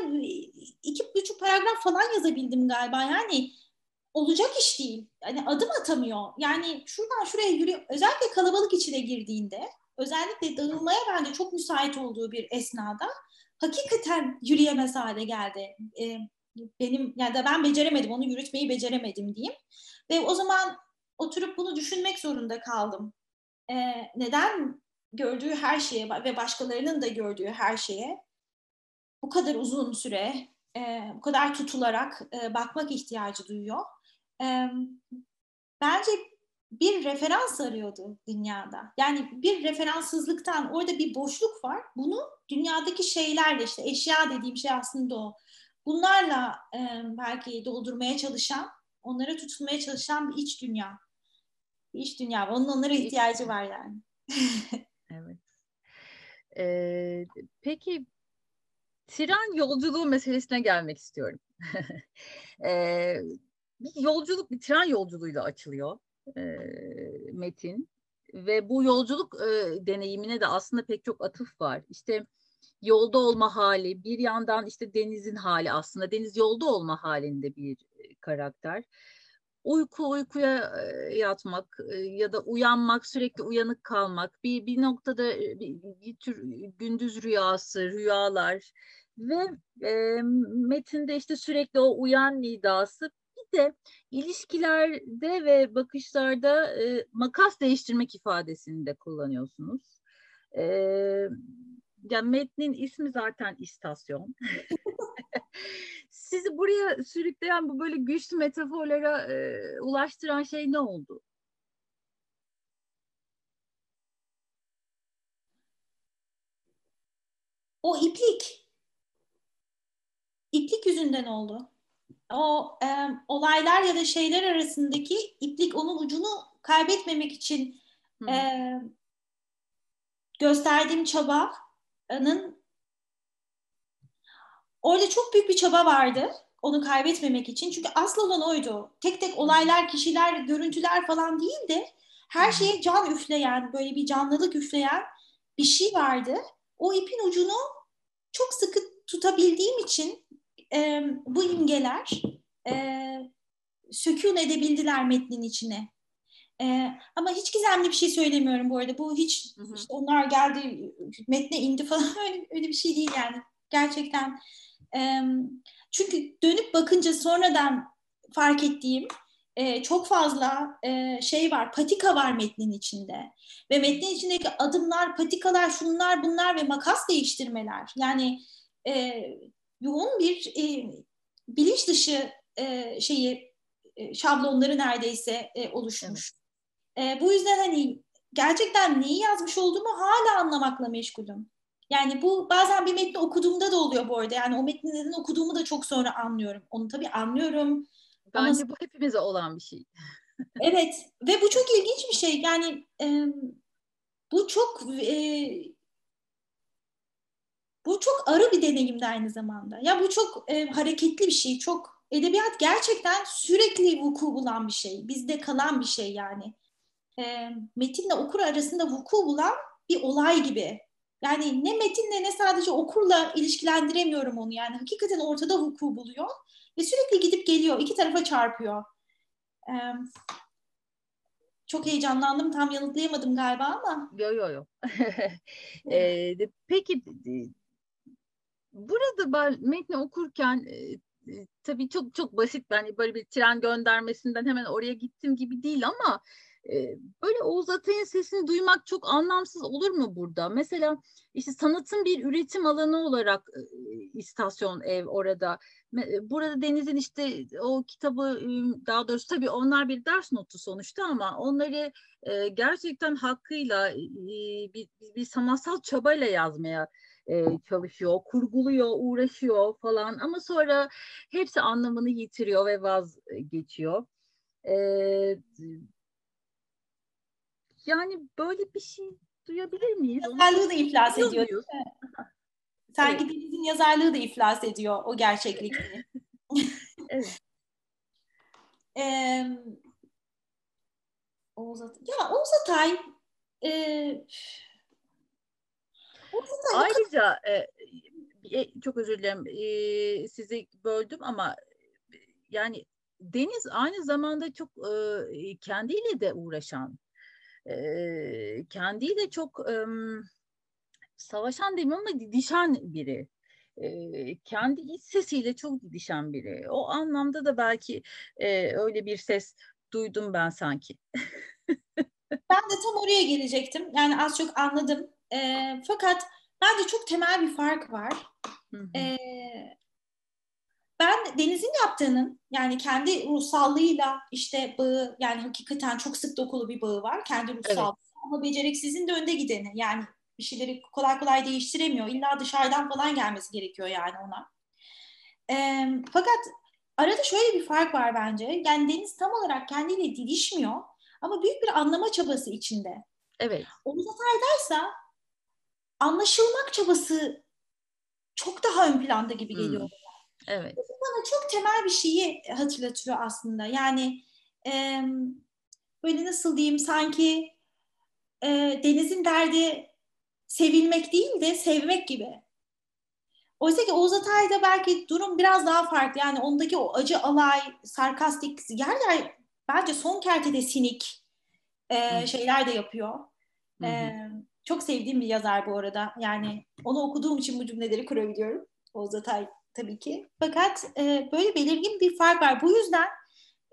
iki buçuk paragraf falan yazabildim galiba. Yani olacak iş değil. Yani adım atamıyor. Yani şuradan şuraya yürüyor. Özellikle kalabalık içine girdiğinde, özellikle dağılmaya bence çok müsait olduğu bir esnada hakikaten yürüyemez hale geldi. E, benim yani da ben beceremedim, onu yürütmeyi beceremedim diyeyim. Ve o zaman oturup bunu düşünmek zorunda kaldım. E, neden gördüğü her şeye ve başkalarının da gördüğü her şeye bu kadar uzun süre, e, bu kadar tutularak e, bakmak ihtiyacı duyuyor. E, bence bir referans arıyordu dünyada. Yani bir referanssızlıktan orada bir boşluk var. Bunu dünyadaki şeylerle işte eşya dediğim şey aslında o. Bunlarla e, belki doldurmaya çalışan, onlara tutulmaya çalışan bir iç dünya. Bir iç dünya. Onun onlara ihtiyacı var yani. evet. Ee, peki tren yolculuğu meselesine gelmek istiyorum. ee, bir yolculuk, bir tren yolculuğuyla açılıyor e, metin ve bu yolculuk e, deneyimine de aslında pek çok atıf var. İşte yolda olma hali, bir yandan işte denizin hali aslında deniz yolda olma halinde bir karakter. Uyku uykuya yatmak ya da uyanmak, sürekli uyanık kalmak, bir bir noktada bir, bir tür gündüz rüyası, rüyalar ve e, metinde işte sürekli o uyan nidası bir de ilişkilerde ve bakışlarda e, makas değiştirmek ifadesini de kullanıyorsunuz. E, yani metnin ismi zaten istasyon. Sizi buraya sürükleyen bu böyle güçlü metaforlara e, ulaştıran şey ne oldu? O iplik. İplik yüzünden oldu. O e, olaylar ya da şeyler arasındaki iplik onun ucunu kaybetmemek için e, gösterdiğim çabanın orada çok büyük bir çaba vardı onu kaybetmemek için. Çünkü asıl olan oydu. Tek tek olaylar, kişiler, görüntüler falan değil de her şeye can üfleyen, böyle bir canlılık üfleyen bir şey vardı. O ipin ucunu çok sıkı tutabildiğim için e, bu imgeler e, sökün edebildiler metnin içine. E, ama hiç gizemli bir şey söylemiyorum bu arada. Bu hiç hı hı. Işte onlar geldi metne indi falan öyle, öyle bir şey değil yani. Gerçekten çünkü dönüp bakınca sonradan fark ettiğim e, çok fazla e, şey var, patika var metnin içinde. Ve metnin içindeki adımlar, patikalar, şunlar bunlar ve makas değiştirmeler. Yani e, yoğun bir e, bilinç dışı e, şeyi e, şablonları neredeyse e, oluşmuş. Evet. E, bu yüzden hani gerçekten neyi yazmış olduğumu hala anlamakla meşgulüm. Yani bu bazen bir metni okuduğumda da oluyor bu arada. Yani o metni neden okuduğumu da çok sonra anlıyorum. Onu tabii anlıyorum. Bence Ama... bu hepimize olan bir şey. evet ve bu çok ilginç bir şey. Yani e, bu çok e, bu çok arı bir deneyimdi aynı zamanda. Ya bu çok e, hareketli bir şey. Çok edebiyat gerçekten sürekli vuku bulan bir şey. Bizde kalan bir şey yani. E, metinle okur arasında vuku bulan bir olay gibi. Yani ne metinle ne sadece okurla ilişkilendiremiyorum onu. Yani hakikaten ortada vuku buluyor ve sürekli gidip geliyor. iki tarafa çarpıyor. Ee, çok heyecanlandım. Tam yanıtlayamadım galiba ama. Yok yok yok. ee, peki burada metni okurken e, tabii çok çok basit. Yani böyle bir tren göndermesinden hemen oraya gittim gibi değil ama böyle Oğuz Atay'ın sesini duymak çok anlamsız olur mu burada? Mesela işte sanatın bir üretim alanı olarak istasyon ev orada. Burada Deniz'in işte o kitabı daha doğrusu tabii onlar bir ders notu sonuçta ama onları gerçekten hakkıyla bir, bir sanatsal çabayla yazmaya çalışıyor, kurguluyor, uğraşıyor falan ama sonra hepsi anlamını yitiriyor ve vazgeçiyor. Ee, yani böyle bir şey duyabilir miyiz? Yazarlığı da iflas ediyor. Sanki evet. Deniz'in yazarlığı da iflas ediyor o gerçeklikini. evet. ee, Oğuz Atay. Ya Oğuz Atay e, Oğuz Atay Ayrıca e, e, çok özür dilerim e, sizi böldüm ama yani Deniz aynı zamanda çok e, kendiyle de uğraşan, e, kendiyle çok e, savaşan demeyeyim ama didişen biri. E, kendi iç sesiyle çok didişen biri. O anlamda da belki e, öyle bir ses duydum ben sanki. ben de tam oraya gelecektim. Yani az çok anladım. E, fakat bence çok temel bir fark var. Hı hı. E, ben Deniz'in yaptığının yani kendi ruhsallığıyla işte bağı yani hakikaten çok sık dokulu bir bağı var. Kendi ruhsallığı evet. ama beceriksizin de önde gideni. Yani bir şeyleri kolay kolay değiştiremiyor. İlla dışarıdan falan gelmesi gerekiyor yani ona. E, fakat arada şöyle bir fark var bence. Yani Deniz tam olarak kendiyle didişmiyor ama büyük bir anlama çabası içinde. Evet. Oğuz Atay'daysa anlaşılmak çabası çok daha ön planda gibi geliyor. Hmm. Evet. Bu bana çok temel bir şeyi hatırlatıyor aslında. Yani e, böyle nasıl diyeyim sanki e, Deniz'in derdi sevilmek değil de sevmek gibi. Oysa ki Oğuz Atay'da belki durum biraz daha farklı. Yani ondaki o acı alay, sarkastik, yer yer bence son kertede sinik e, şeyler de yapıyor. E, çok sevdiğim bir yazar bu arada. Yani onu okuduğum için bu cümleleri kurabiliyorum. Oğuz Atay tabii ki. Fakat e, böyle belirgin bir fark var. Bu yüzden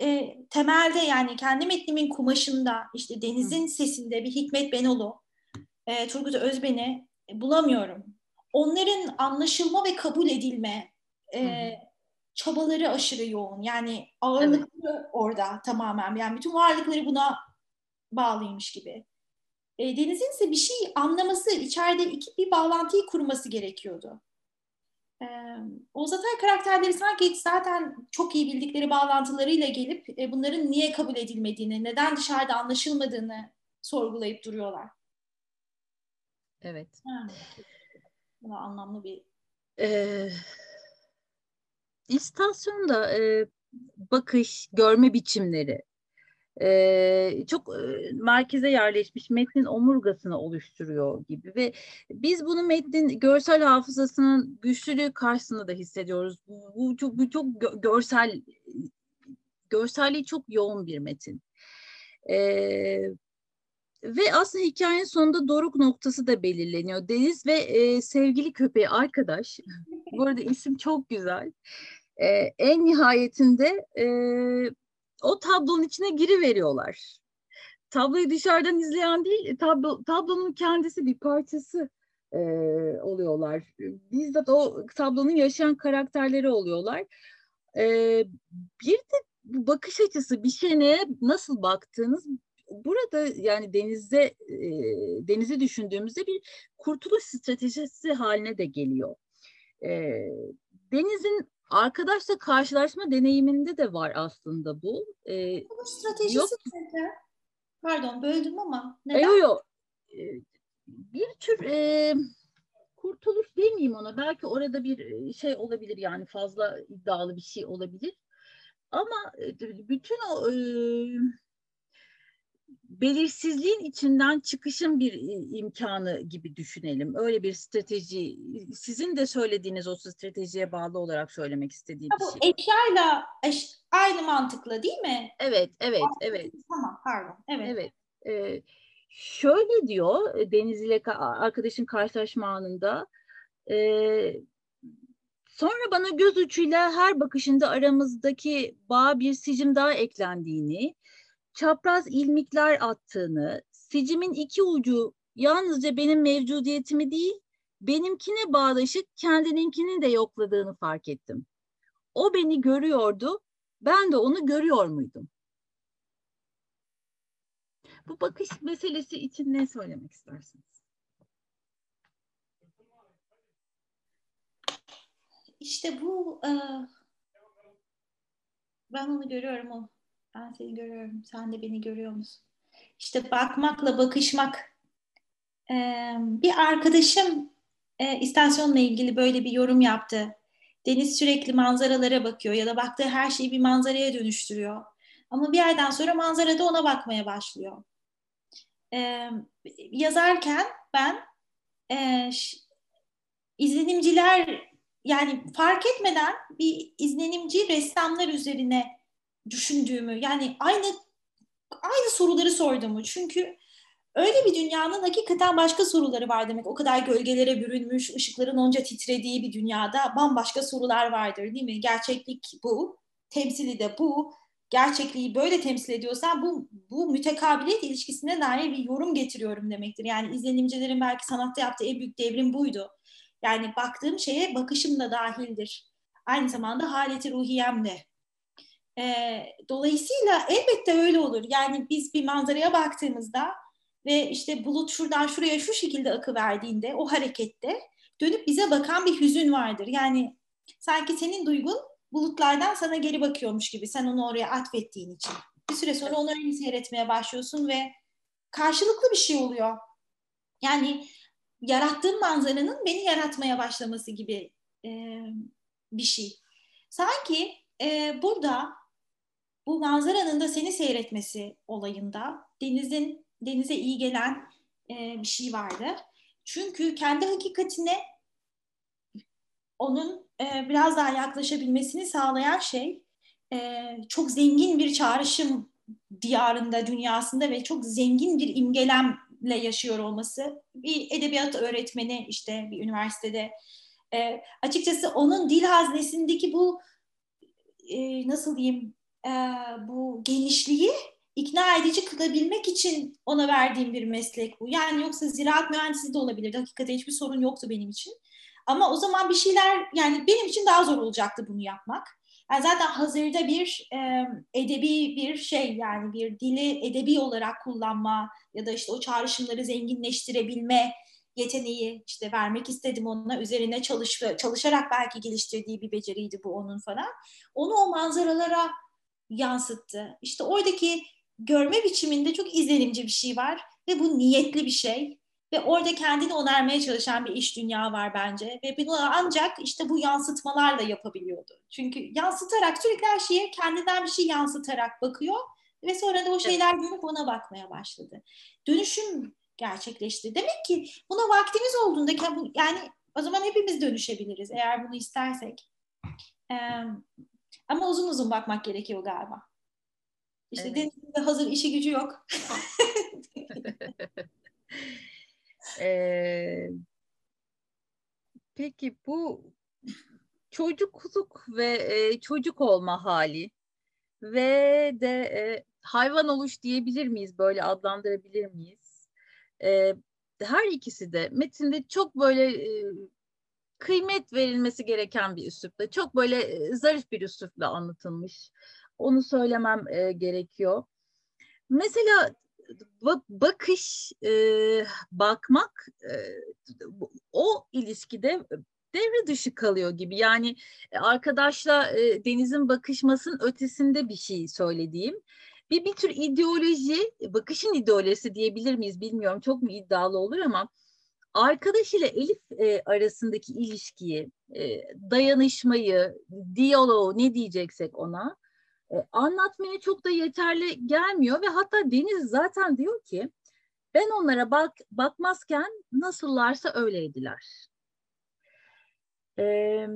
e, temelde yani kendi metnimin kumaşında işte Deniz'in sesinde bir Hikmet Benolu, e, Turgut Özben'i bulamıyorum. Onların anlaşılma ve kabul edilme e, çabaları aşırı yoğun. Yani ağırlıklı evet. orada tamamen. Yani bütün varlıkları buna bağlıymış gibi. E, Deniz'in ise bir şey anlaması, içeride iki bir bağlantıyı kurması gerekiyordu. E, Oğuz Atay karakterleri sanki zaten çok iyi bildikleri bağlantılarıyla gelip e, bunların niye kabul edilmediğini, neden dışarıda anlaşılmadığını sorgulayıp duruyorlar. Evet. Yani, bu anlamlı bir... Ee, istasyonda e, bakış, görme biçimleri e, çok e, merkeze yerleşmiş metnin omurgasını oluşturuyor gibi ve biz bunu metnin görsel hafızasının güçlülüğü karşısında da hissediyoruz. Bu, bu çok bu çok görsel görselliği çok yoğun bir metin. E, ve aslında hikayenin sonunda doruk noktası da belirleniyor. Deniz ve e, sevgili köpeği arkadaş. Bu arada isim çok güzel. E, en nihayetinde e, o tablonun içine giri veriyorlar. Tabloyu dışarıdan izleyen değil, tablo, tablonun kendisi bir parçası e, oluyorlar. Bizzat o tablonun yaşayan karakterleri oluyorlar. E, bir de bakış açısı bir şeye nasıl baktığınız burada yani denizde e, denizi düşündüğümüzde bir kurtuluş stratejisi haline de geliyor. E, denizin arkadaşla karşılaşma deneyiminde de var aslında bu. E, bu stratejisi yok. Pardon böldüm ama neden? Yok yok. E, bir tür e, kurtuluş demeyeyim ona. Belki orada bir şey olabilir yani fazla iddialı bir şey olabilir. Ama bütün o e, belirsizliğin içinden çıkışın bir imkanı gibi düşünelim. Öyle bir strateji, sizin de söylediğiniz o stratejiye bağlı olarak söylemek istediğim şey. Bu eşyayla eş, aynı mantıklı değil mi? Evet, evet, evet. Tamam, pardon. Evet. Evet. Ee, şöyle diyor Deniz ile arkadaşın karşılaşma anında. E, sonra bana göz ucuyla her bakışında aramızdaki bağ bir sicim daha eklendiğini, çapraz ilmikler attığını, sicimin iki ucu yalnızca benim mevcudiyetimi değil, benimkine bağlaşık kendininkini de yokladığını fark ettim. O beni görüyordu, ben de onu görüyor muydum? Bu bakış meselesi için ne söylemek istersiniz? İşte bu e, ben onu görüyorum o ben seni görüyorum. Sen de beni görüyor musun? İşte bakmakla bakışmak. Ee, bir arkadaşım e, istasyonla ilgili böyle bir yorum yaptı. Deniz sürekli manzaralara bakıyor ya da baktığı her şeyi bir manzaraya dönüştürüyor. Ama bir yerden sonra manzara da ona bakmaya başlıyor. Ee, yazarken ben e, izlenimciler yani fark etmeden bir izlenimci ressamlar üzerine düşündüğümü yani aynı aynı soruları sorduğumu çünkü öyle bir dünyanın hakikaten başka soruları var demek. O kadar gölgelere bürünmüş, ışıkların onca titrediği bir dünyada bambaşka sorular vardır değil mi? Gerçeklik bu, temsili de bu. Gerçekliği böyle temsil ediyorsan bu, bu mütekabiliyet ilişkisine dair bir yorum getiriyorum demektir. Yani izlenimcilerin belki sanatta yaptığı en büyük devrim buydu. Yani baktığım şeye bakışım da dahildir. Aynı zamanda haleti ruhiyem de. E, dolayısıyla elbette öyle olur. Yani biz bir manzaraya baktığımızda ve işte bulut şuradan şuraya şu şekilde akı verdiğinde o harekette dönüp bize bakan bir hüzün vardır. Yani sanki senin duygun bulutlardan sana geri bakıyormuş gibi sen onu oraya atfettiğin için. Bir süre sonra onu öyle seyretmeye başlıyorsun ve karşılıklı bir şey oluyor. Yani yarattığım manzaranın beni yaratmaya başlaması gibi e, bir şey. Sanki e, burada bu manzaranın da seni seyretmesi olayında denizin denize iyi gelen e, bir şey vardı. Çünkü kendi hakikatine onun e, biraz daha yaklaşabilmesini sağlayan şey e, çok zengin bir çağrışım diyarında, dünyasında ve çok zengin bir imgelemle yaşıyor olması. Bir edebiyat öğretmeni işte bir üniversitede e, açıkçası onun dil haznesindeki bu e, nasıl diyeyim e, bu genişliği ikna edici kılabilmek için ona verdiğim bir meslek bu. Yani yoksa ziraat mühendisi de olabilirdi. Hakikaten hiçbir sorun yoktu benim için. Ama o zaman bir şeyler yani benim için daha zor olacaktı bunu yapmak. Yani zaten hazırda bir e, edebi bir şey yani bir dili edebi olarak kullanma ya da işte o çağrışımları zenginleştirebilme yeteneği işte vermek istedim ona üzerine çalış, çalışarak belki geliştirdiği bir beceriydi bu onun falan. Onu o manzaralara yansıttı. İşte oradaki görme biçiminde çok izlenimci bir şey var ve bu niyetli bir şey ve orada kendini onarmaya çalışan bir iş dünya var bence ve bunu ancak işte bu yansıtmalarla yapabiliyordu. Çünkü yansıtarak sürekli her şeye kendinden bir şey yansıtarak bakıyor ve sonra da o şeyler görüp ona bakmaya başladı. Dönüşüm gerçekleşti. Demek ki buna vaktimiz olduğunda yani o zaman hepimiz dönüşebiliriz eğer bunu istersek. Ee, ama uzun uzun bakmak gerekiyor galiba. İşte evet. denizde hazır işi gücü yok. ee, peki bu çocukluk ve e, çocuk olma hali ve de e, hayvan oluş diyebilir miyiz böyle adlandırabilir miyiz? E, her ikisi de metinde çok böyle e, kıymet verilmesi gereken bir üslupla, çok böyle e, zarif bir üslupla anlatılmış. Onu söylemem e, gerekiyor. Mesela bakış, e, bakmak e, o ilişkide devre dışı kalıyor gibi. Yani e, arkadaşla e, Deniz'in bakışmasının ötesinde bir şey söylediğim. Bir, bir tür ideoloji, bakışın ideolojisi diyebilir miyiz bilmiyorum. Çok mu iddialı olur ama arkadaş ile Elif e, arasındaki ilişkiyi, e, dayanışmayı, diyaloğu ne diyeceksek ona e, anlatmaya çok da yeterli gelmiyor ve hatta Deniz zaten diyor ki ben onlara bak bakmazken nasıllarsa öyleydiler. E,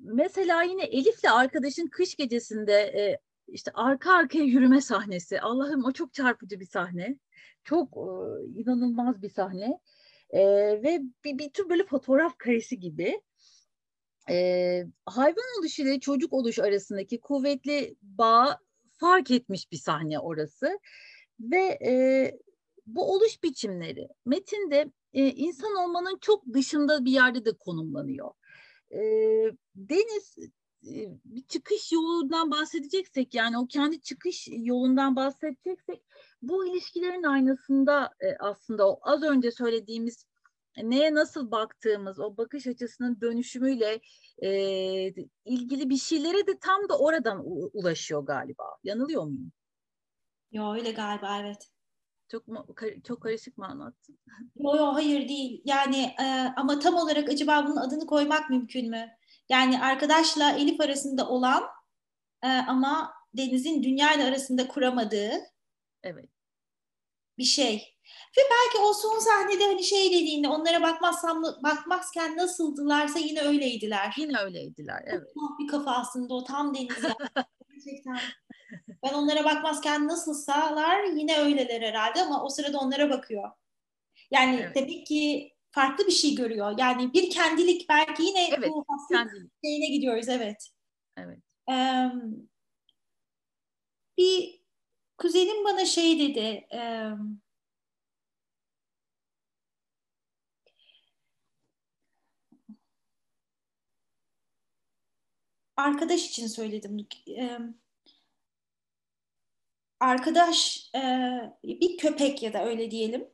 mesela yine Elif'le arkadaşın kış gecesinde e, işte arka arkaya yürüme sahnesi. Allah'ım o çok çarpıcı bir sahne. Çok e, inanılmaz bir sahne. E, ve bir, bir tür böyle fotoğraf karesi gibi e, hayvan oluş ile çocuk oluş arasındaki kuvvetli bağ fark etmiş bir sahne orası ve e, bu oluş biçimleri metinde e, insan olmanın çok dışında bir yerde de konumlanıyor. E, Deniz bir çıkış yolundan bahsedeceksek yani o kendi çıkış yolundan bahsedeceksek bu ilişkilerin aynasında aslında o az önce söylediğimiz neye nasıl baktığımız, o bakış açısının dönüşümüyle e, ilgili bir şeylere de tam da oradan ulaşıyor galiba. Yanılıyor muyum? Yo öyle galiba evet. Çok mu, çok karışık mı anlattın? Yo yo hayır değil. Yani e, ama tam olarak acaba bunun adını koymak mümkün mü? Yani arkadaşla Elif arasında olan e, ama Deniz'in dünya ile arasında kuramadığı evet. bir şey. Ve belki o son sahnede hani şey dediğinde onlara bakmazsam bakmazken nasıldılarsa yine öyleydiler. Yine öyleydiler evet. Çok bir kafa aslında o tam deniz. Gerçekten. Ben onlara bakmazken nasılsalar yine öyleler herhalde ama o sırada onlara bakıyor. Yani evet. demek ki farklı bir şey görüyor. Yani bir kendilik belki yine evet, bu hastalık şeyine gidiyoruz evet. Evet. Ee, bir kuzenim bana şey dedi. E, arkadaş için söyledim. E, arkadaş e, bir köpek ya da öyle diyelim.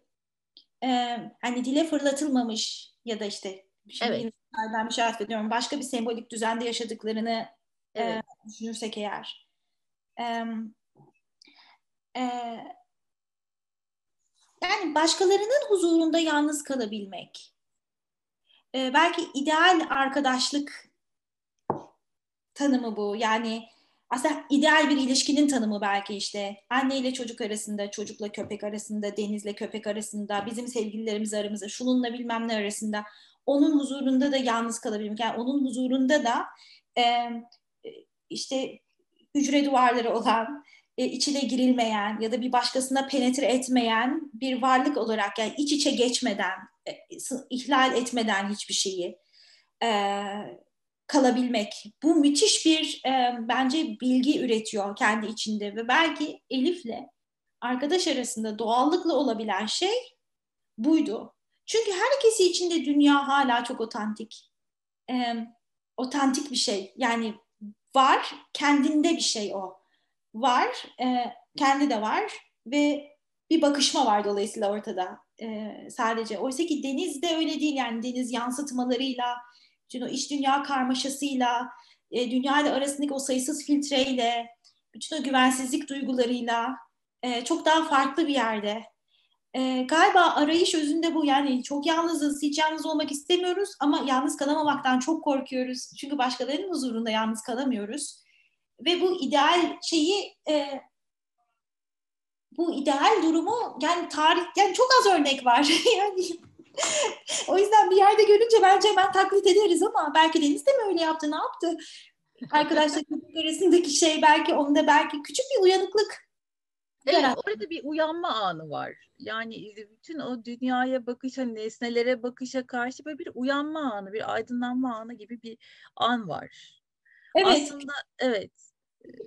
E, hani dile fırlatılmamış ya da işte şimdi evet. ben bir şey ediyorum. Başka bir sembolik düzende yaşadıklarını evet. e, düşünürsek eğer. E, e, yani başkalarının huzurunda yalnız kalabilmek. E, belki ideal arkadaşlık tanımı bu. Yani aslında ideal bir ilişkinin tanımı belki işte anne ile çocuk arasında, çocukla köpek arasında, denizle köpek arasında, bizim sevgililerimiz aramızda, şununla bilmem ne arasında. Onun huzurunda da yalnız kalabilmek. Yani onun huzurunda da e, işte hücre duvarları olan, e, içine girilmeyen ya da bir başkasına penetre etmeyen bir varlık olarak yani iç içe geçmeden, e, ihlal etmeden hiçbir şeyi e, kalabilmek. Bu müthiş bir e, bence bilgi üretiyor kendi içinde ve belki Elif'le arkadaş arasında doğallıkla olabilen şey buydu. Çünkü herkesi içinde dünya hala çok otantik. E, otantik bir şey. Yani var, kendinde bir şey o. Var, e, kendi de var ve bir bakışma var dolayısıyla ortada e, sadece. Oysa ki deniz de öyle değil yani deniz yansıtmalarıyla, bütün o iç dünya karmaşasıyla, e, dünya ile arasındaki o sayısız filtreyle, bütün o güvensizlik duygularıyla e, çok daha farklı bir yerde. E, galiba arayış özünde bu yani çok yalnızız, hiç yalnız olmak istemiyoruz ama yalnız kalamamaktan çok korkuyoruz. Çünkü başkalarının huzurunda yalnız kalamıyoruz. Ve bu ideal şeyi e, bu ideal durumu yani tarih yani çok az örnek var yani o yüzden bir yerde görünce bence hemen taklit ederiz ama belki Deniz de mi öyle yaptı ne yaptı arkadaşlar arasındaki şey belki onda belki küçük bir uyanıklık Evet, yarattı. orada bir uyanma anı var. Yani bütün o dünyaya bakışa, nesnelere bakışa karşı böyle bir uyanma anı, bir aydınlanma anı gibi bir an var. Evet. Aslında evet.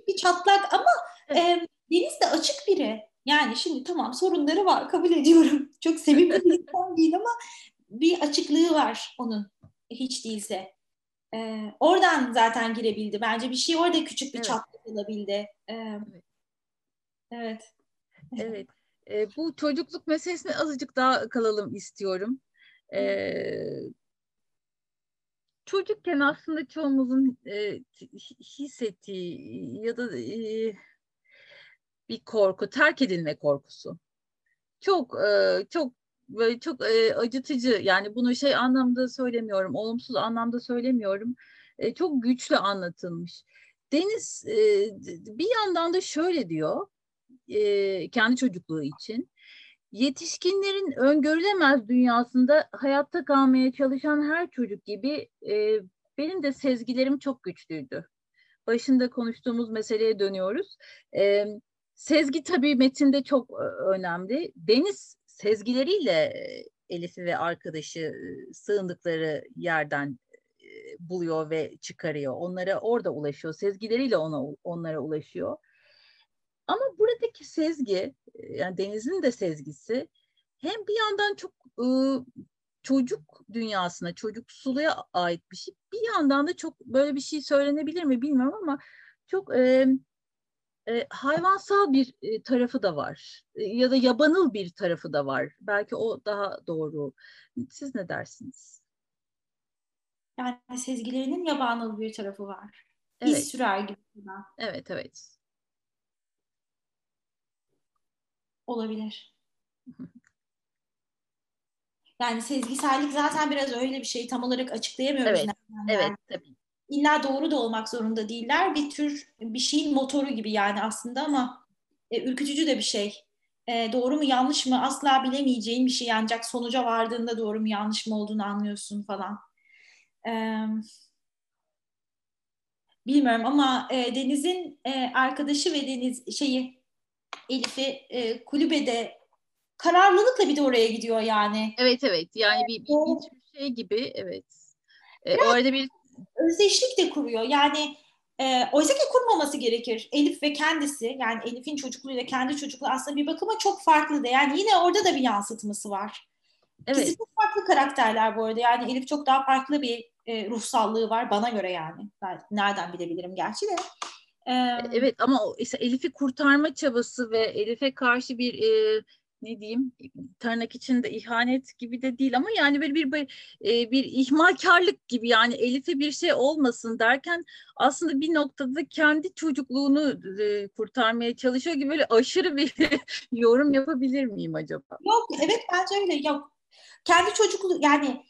Bir çatlak ama evet. e, Deniz de açık biri. Yani şimdi tamam sorunları var kabul ediyorum. Çok sevimli bir insan değil ama bir açıklığı var onun hiç değilse. Ee, oradan zaten girebildi. Bence bir şey orada küçük bir evet. çatlak olabildi. Ee, evet. Evet. Evet. Ee, bu çocukluk meselesine azıcık daha kalalım istiyorum. Ee, çocukken aslında çoğumuzun e, hissettiği ya da e, bir korku, terk edilme korkusu. Çok e, çok böyle çok e, acıtıcı yani bunu şey anlamda söylemiyorum, olumsuz anlamda söylemiyorum. E, çok güçlü anlatılmış. Deniz e, bir yandan da şöyle diyor e, kendi çocukluğu için. Yetişkinlerin öngörülemez dünyasında hayatta kalmaya çalışan her çocuk gibi e, benim de sezgilerim çok güçlüydü. Başında konuştuğumuz meseleye dönüyoruz. E, Sezgi tabii metinde çok e, önemli. Deniz sezgileriyle Elif'i ve arkadaşı sığındıkları yerden buluyor ve çıkarıyor. Onlara orada ulaşıyor. Sezgileriyle ona onlara ulaşıyor. Ama buradaki sezgi, yani Deniz'in de sezgisi hem bir yandan çok ıı, çocuk dünyasına, çocuksuluğa ait bir şey. Bir yandan da çok böyle bir şey söylenebilir mi bilmiyorum ama çok e, e, hayvansal bir e, tarafı da var e, ya da yabanıl bir tarafı da var. Belki o daha doğru. Siz ne dersiniz? Yani sezgilerinin yabanıl bir tarafı var. Evet. İz sürer gibi. Evet, evet. Olabilir. yani sezgisellik zaten biraz öyle bir şey tam olarak açıklayamıyoruz. Evet, evet tabii illa doğru da olmak zorunda değiller. Bir tür bir şeyin motoru gibi yani aslında ama e, ürkütücü de bir şey. E, doğru mu yanlış mı asla bilemeyeceğin bir şey ancak sonuca vardığında doğru mu yanlış mı olduğunu anlıyorsun falan. E, bilmiyorum ama e, Deniz'in e, arkadaşı ve Deniz şeyi Elif'i e, kulübede kararlılıkla bir de oraya gidiyor yani. Evet evet yani bir, bir, bir şey gibi evet. E, orada bir özdeşlik de kuruyor. Yani e, oysa ki kurmaması gerekir. Elif ve kendisi yani Elif'in çocukluğuyla kendi çocukluğu aslında bir bakıma çok farklı da. Yani yine orada da bir yansıtması var. Evet. İkisi çok farklı karakterler bu arada. Yani Elif çok daha farklı bir e, ruhsallığı var bana göre yani. Ben nereden bilebilirim gerçi de. Ee, evet ama işte Elif'i kurtarma çabası ve Elif'e karşı bir e, ne diyeyim tırnak içinde ihanet gibi de değil ama yani böyle bir bir, e, bir ihmalkarlık gibi yani Elif'e bir şey olmasın derken aslında bir noktada kendi çocukluğunu e, kurtarmaya çalışıyor gibi böyle aşırı bir yorum yapabilir miyim acaba? Yok evet bence öyle yok. Kendi çocukluğu yani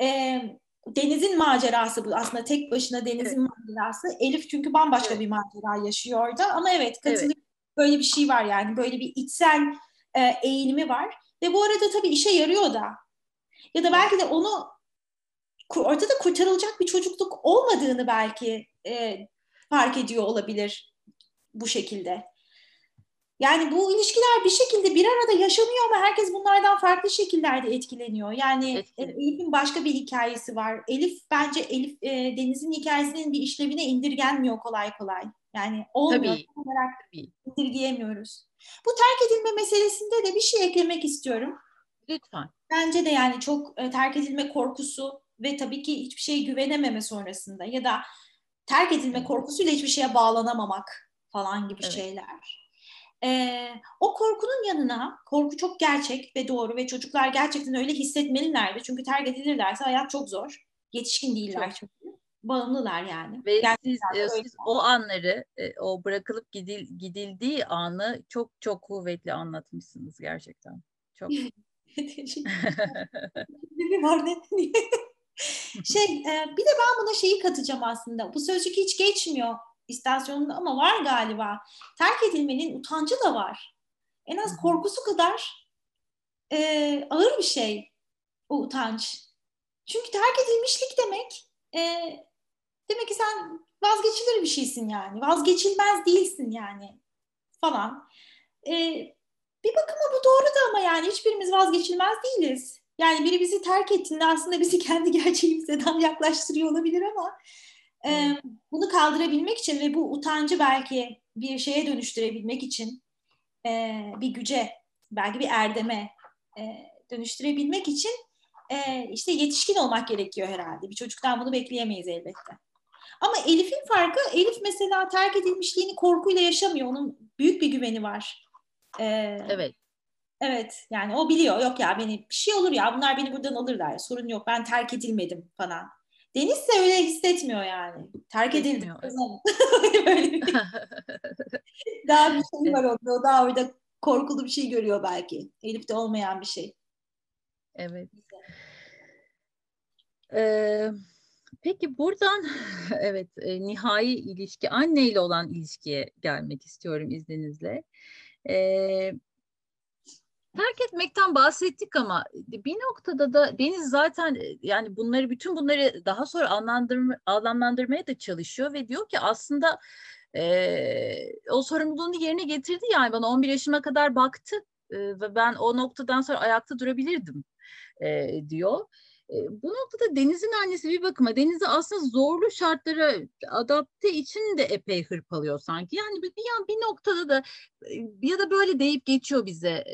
e, Deniz'in macerası bu aslında tek başına Deniz'in evet. macerası. Elif çünkü bambaşka evet. bir macera yaşıyor orada ama evet katılıyorum. Evet. Böyle bir şey var yani böyle bir içsel e, eğilimi var. Ve bu arada tabii işe yarıyor da. Ya da belki de onu ortada kurtarılacak bir çocukluk olmadığını belki e, fark ediyor olabilir bu şekilde. Yani bu ilişkiler bir şekilde bir arada yaşanıyor ama herkes bunlardan farklı şekillerde etkileniyor. Yani e, Elif'in başka bir hikayesi var. Elif bence Elif e, Deniz'in hikayesinin bir işlevine indirgenmiyor kolay kolay. Yani olmuyor Tabii. olarak Tabii. indirgeyemiyoruz. Bu terk edilme meselesinde de bir şey eklemek istiyorum. Lütfen. Bence de yani çok e, terk edilme korkusu ve tabii ki hiçbir şeye güvenememe sonrasında ya da terk edilme korkusuyla hiçbir şeye bağlanamamak falan gibi evet. şeyler. Ee, o korkunun yanına korku çok gerçek ve doğru ve çocuklar gerçekten öyle hissetmelilerdi. Çünkü terk edilirlerse hayat çok zor. Yetişkin değiller çok. çünkü bağımlılar yani. Ve siz, e, siz o anları, e, o bırakılıp gidil, gidildiği anı çok çok kuvvetli anlatmışsınız gerçekten. Çok. bir var ne? şey, e, bir de ben buna şeyi katacağım aslında. Bu sözcük hiç geçmiyor istasyonunda ama var galiba. Terk edilmenin utancı da var. En az korkusu kadar e, ağır bir şey o utanç. Çünkü terk edilmişlik demek e, Demek ki sen vazgeçilir bir şeysin yani. Vazgeçilmez değilsin yani falan. Ee, bir bakıma bu doğru da ama yani hiçbirimiz vazgeçilmez değiliz. Yani biri bizi terk ettiğinde aslında bizi kendi gerçeğimize daha yaklaştırıyor olabilir ama e, bunu kaldırabilmek için ve bu utancı belki bir şeye dönüştürebilmek için e, bir güce, belki bir erdeme e, dönüştürebilmek için e, işte yetişkin olmak gerekiyor herhalde. Bir çocuktan bunu bekleyemeyiz elbette. Ama Elif'in farkı, Elif mesela terk edilmişliğini korkuyla yaşamıyor. Onun büyük bir güveni var. Ee, evet. Evet yani o biliyor yok ya beni bir şey olur ya bunlar beni buradan alırlar sorun yok ben terk edilmedim falan. Deniz ise öyle hissetmiyor yani. Terk bir... daha bir şey var orada. O daha orada korkulu bir şey görüyor belki. Elif'te olmayan bir şey. Evet. Ee, Peki buradan evet e, nihai ilişki anneyle olan ilişkiye gelmek istiyorum izninizle. E, terk etmekten bahsettik ama bir noktada da Deniz zaten e, yani bunları bütün bunları daha sonra anlamlandırmaya da çalışıyor ve diyor ki aslında e, o sorumluluğunu yerine getirdi yani bana 11 yaşıma kadar baktı e, ve ben o noktadan sonra ayakta durabilirdim e, diyor. Bu noktada Deniz'in annesi bir bakıma Deniz'i aslında zorlu şartlara adapte için de epey hırpalıyor sanki. Yani bir, bir, bir noktada da ya da böyle deyip geçiyor bize.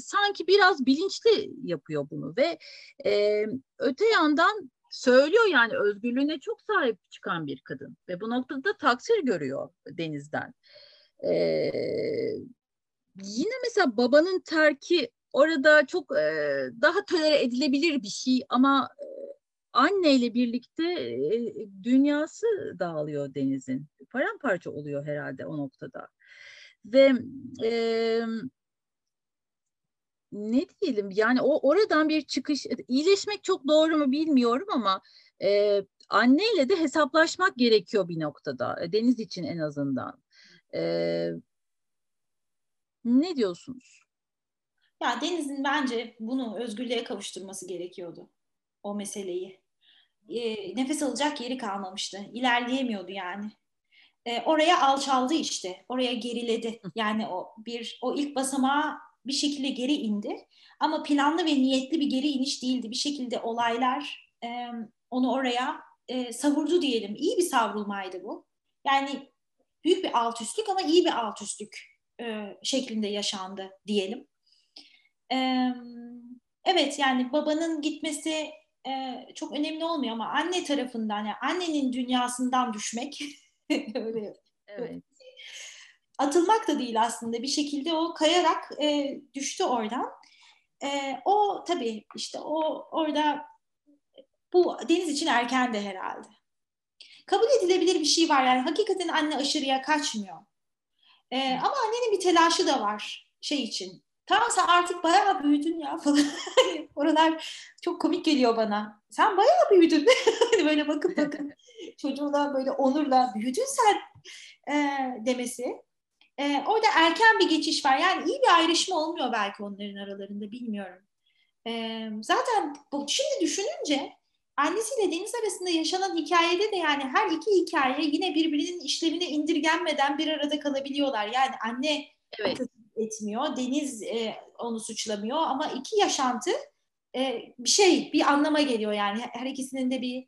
sanki biraz bilinçli yapıyor bunu ve e, öte yandan söylüyor yani özgürlüğüne çok sahip çıkan bir kadın ve bu noktada da taksir görüyor Deniz'den. Ee, yine mesela babanın terki orada çok e, daha tolere edilebilir bir şey ama e, anneyle birlikte e, dünyası dağılıyor Deniz'in. Paramparça oluyor herhalde o noktada. Ve e, ne diyelim yani o oradan bir çıkış iyileşmek çok doğru mu bilmiyorum ama e, anneyle de hesaplaşmak gerekiyor bir noktada Deniz için en azından. E, ne diyorsunuz? Ya Deniz'in bence bunu özgürlüğe kavuşturması gerekiyordu. O meseleyi. e, nefes alacak yeri kalmamıştı. İlerleyemiyordu yani. E, oraya alçaldı işte. Oraya geriledi. Yani o bir o ilk basamağa bir şekilde geri indi. Ama planlı ve niyetli bir geri iniş değildi. Bir şekilde olaylar e, onu oraya e, savurdu diyelim. İyi bir savrulmaydı bu. Yani büyük bir alt üstlük ama iyi bir alt üstlük e, şeklinde yaşandı diyelim. E, evet yani babanın gitmesi e, çok önemli olmuyor ama anne tarafından yani annenin dünyasından düşmek öyle evet. atılmak da değil aslında bir şekilde o kayarak e, düştü oradan. E, o tabii işte o orada bu deniz için erken de herhalde. Kabul edilebilir bir şey var yani hakikaten anne aşırıya kaçmıyor. E, ama annenin bir telaşı da var şey için Tamam sen artık bayağı büyüdün ya falan. Oralar çok komik geliyor bana. Sen bayağı büyüdün. Böyle bakıp bakıp çocuğuna böyle onurla büyüdün sen e, demesi. E, orada erken bir geçiş var. Yani iyi bir ayrışma olmuyor belki onların aralarında bilmiyorum. E, zaten bu, şimdi düşününce annesiyle Deniz arasında yaşanan hikayede de yani her iki hikaye yine birbirinin işlevine indirgenmeden bir arada kalabiliyorlar. Yani anne evet etmiyor. Deniz e, onu suçlamıyor ama iki yaşantı e, bir şey, bir anlama geliyor yani. Her ikisinin de bir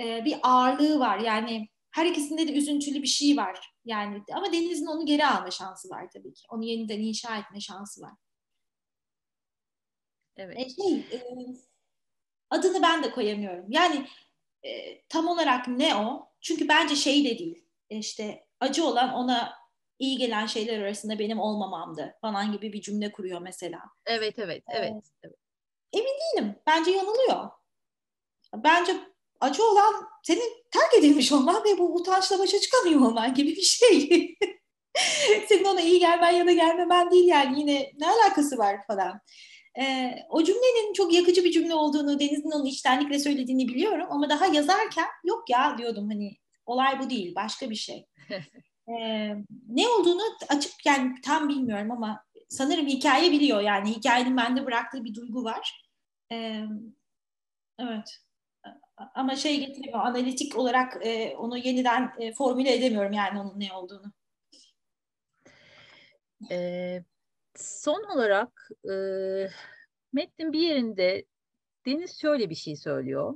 e, bir ağırlığı var. Yani her ikisinde de üzüntülü bir şey var. Yani ama Deniz'in onu geri alma şansı var tabii ki. Onu yeniden inşa etme şansı var. Evet. E, şey, e, adını ben de koyamıyorum. Yani e, tam olarak ne o? Çünkü bence şey de değil. İşte acı olan ona iyi gelen şeyler arasında benim olmamamdı falan gibi bir cümle kuruyor mesela. Evet evet evet. Ee, evet. Emin değilim. Bence yanılıyor. Bence acı olan senin terk edilmiş olman ve bu utançla başa çıkamıyor olman gibi bir şey. senin ona iyi gelmen ya da gelmemen değil yani yine ne alakası var falan. Ee, o cümlenin çok yakıcı bir cümle olduğunu, Deniz'in onu içtenlikle söylediğini biliyorum ama daha yazarken yok ya diyordum hani olay bu değil başka bir şey. Ee, ne olduğunu açık yani tam bilmiyorum ama sanırım hikaye biliyor yani hikayenin bende bıraktığı bir duygu var. Ee, evet. Ama şey getiremiyor, analitik olarak e, onu yeniden e, formüle edemiyorum yani onun ne olduğunu. Ee, son olarak e, metnin bir yerinde Deniz şöyle bir şey söylüyor.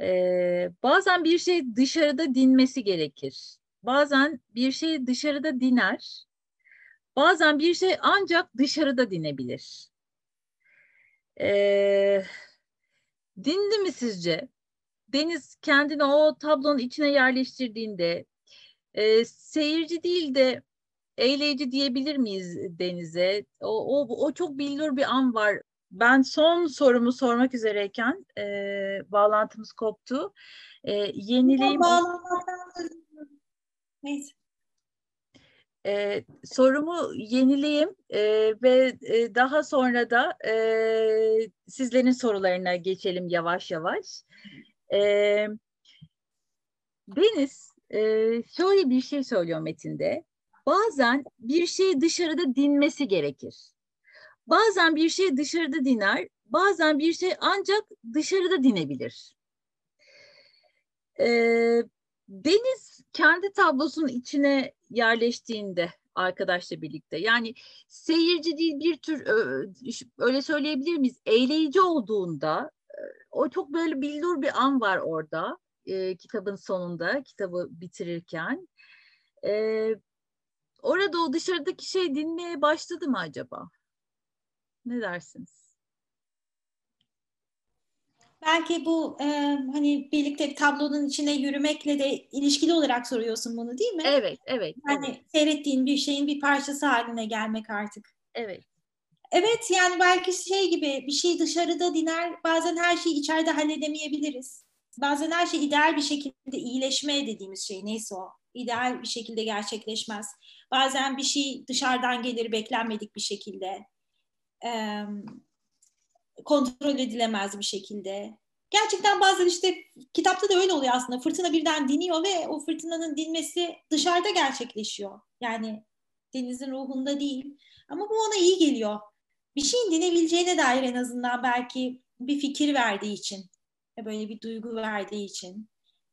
Ee, bazen bir şey dışarıda dinmesi gerekir bazen bir şey dışarıda diner, bazen bir şey ancak dışarıda dinebilir. Ee, dindi mi sizce? Deniz kendini o tablonun içine yerleştirdiğinde e, seyirci değil de eğleyici diyebilir miyiz Deniz'e? O, o, o çok bilinir bir an var. Ben son sorumu sormak üzereyken e, bağlantımız koptu. E, yenileyim... Neyse. Ee, sorumu yenileyim e, ve e, daha sonra da e, sizlerin sorularına geçelim yavaş yavaş. E, Deniz e, şöyle bir şey söylüyor metinde. Bazen bir şey dışarıda dinmesi gerekir. Bazen bir şey dışarıda diner, bazen bir şey ancak dışarıda dinebilir. Ee, Deniz kendi tablosunun içine yerleştiğinde arkadaşla birlikte yani seyirci değil bir tür öyle söyleyebilir miyiz? Eğleyici olduğunda o çok böyle bildur bir an var orada e, kitabın sonunda kitabı bitirirken. E, orada o dışarıdaki şey dinmeye başladı mı acaba? Ne dersiniz? Belki bu e, hani birlikte bir tablonun içine yürümekle de ilişkili olarak soruyorsun bunu değil mi? Evet, evet. Yani evet. seyrettiğin bir şeyin bir parçası haline gelmek artık. Evet. Evet yani belki şey gibi bir şey dışarıda diner bazen her şeyi içeride halledemeyebiliriz. Bazen her şey ideal bir şekilde iyileşme dediğimiz şey neyse o. ideal bir şekilde gerçekleşmez. Bazen bir şey dışarıdan gelir beklenmedik bir şekilde. Ee, kontrol edilemez bir şekilde. Gerçekten bazen işte kitapta da öyle oluyor aslında. Fırtına birden diniyor ve o fırtınanın dinmesi dışarıda gerçekleşiyor. Yani denizin ruhunda değil. Ama bu ona iyi geliyor. Bir şeyin dinebileceğine dair en azından belki bir fikir verdiği için Böyle bir duygu verdiği için.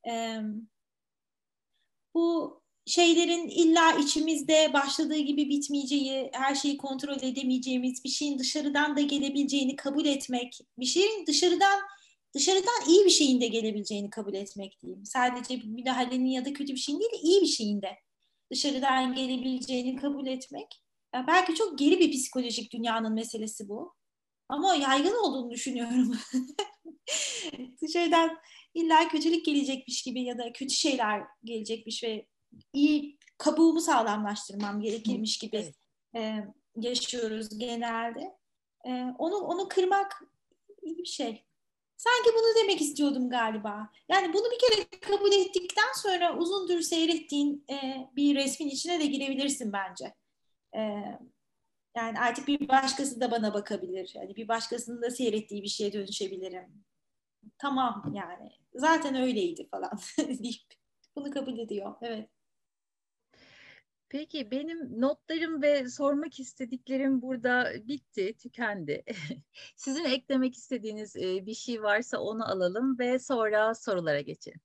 E, bu şeylerin illa içimizde başladığı gibi bitmeyeceği, her şeyi kontrol edemeyeceğimiz, bir şeyin dışarıdan da gelebileceğini kabul etmek, bir şeyin dışarıdan dışarıdan iyi bir şeyin de gelebileceğini kabul etmek diyeyim. Sadece müdahalenin ya da kötü bir şeyin değil de iyi bir şeyin de dışarıdan gelebileceğini kabul etmek. Yani belki çok geri bir psikolojik dünyanın meselesi bu. Ama yaygın olduğunu düşünüyorum. dışarıdan illa kötülük gelecekmiş gibi ya da kötü şeyler gelecekmiş ve iyi kabuğumu sağlamlaştırmam gerekirmiş gibi e, yaşıyoruz genelde. E, onu onu kırmak iyi bir şey. Sanki bunu demek istiyordum galiba. Yani bunu bir kere kabul ettikten sonra uzundur seyrettiğin e, bir resmin içine de girebilirsin bence. E, yani artık bir başkası da bana bakabilir. Yani bir başkasının da seyrettiği bir şeye dönüşebilirim. Tamam yani. Zaten öyleydi falan deyip bunu kabul ediyor. Evet. Peki benim notlarım ve sormak istediklerim burada bitti, tükendi. Sizin eklemek istediğiniz bir şey varsa onu alalım ve sonra sorulara geçelim.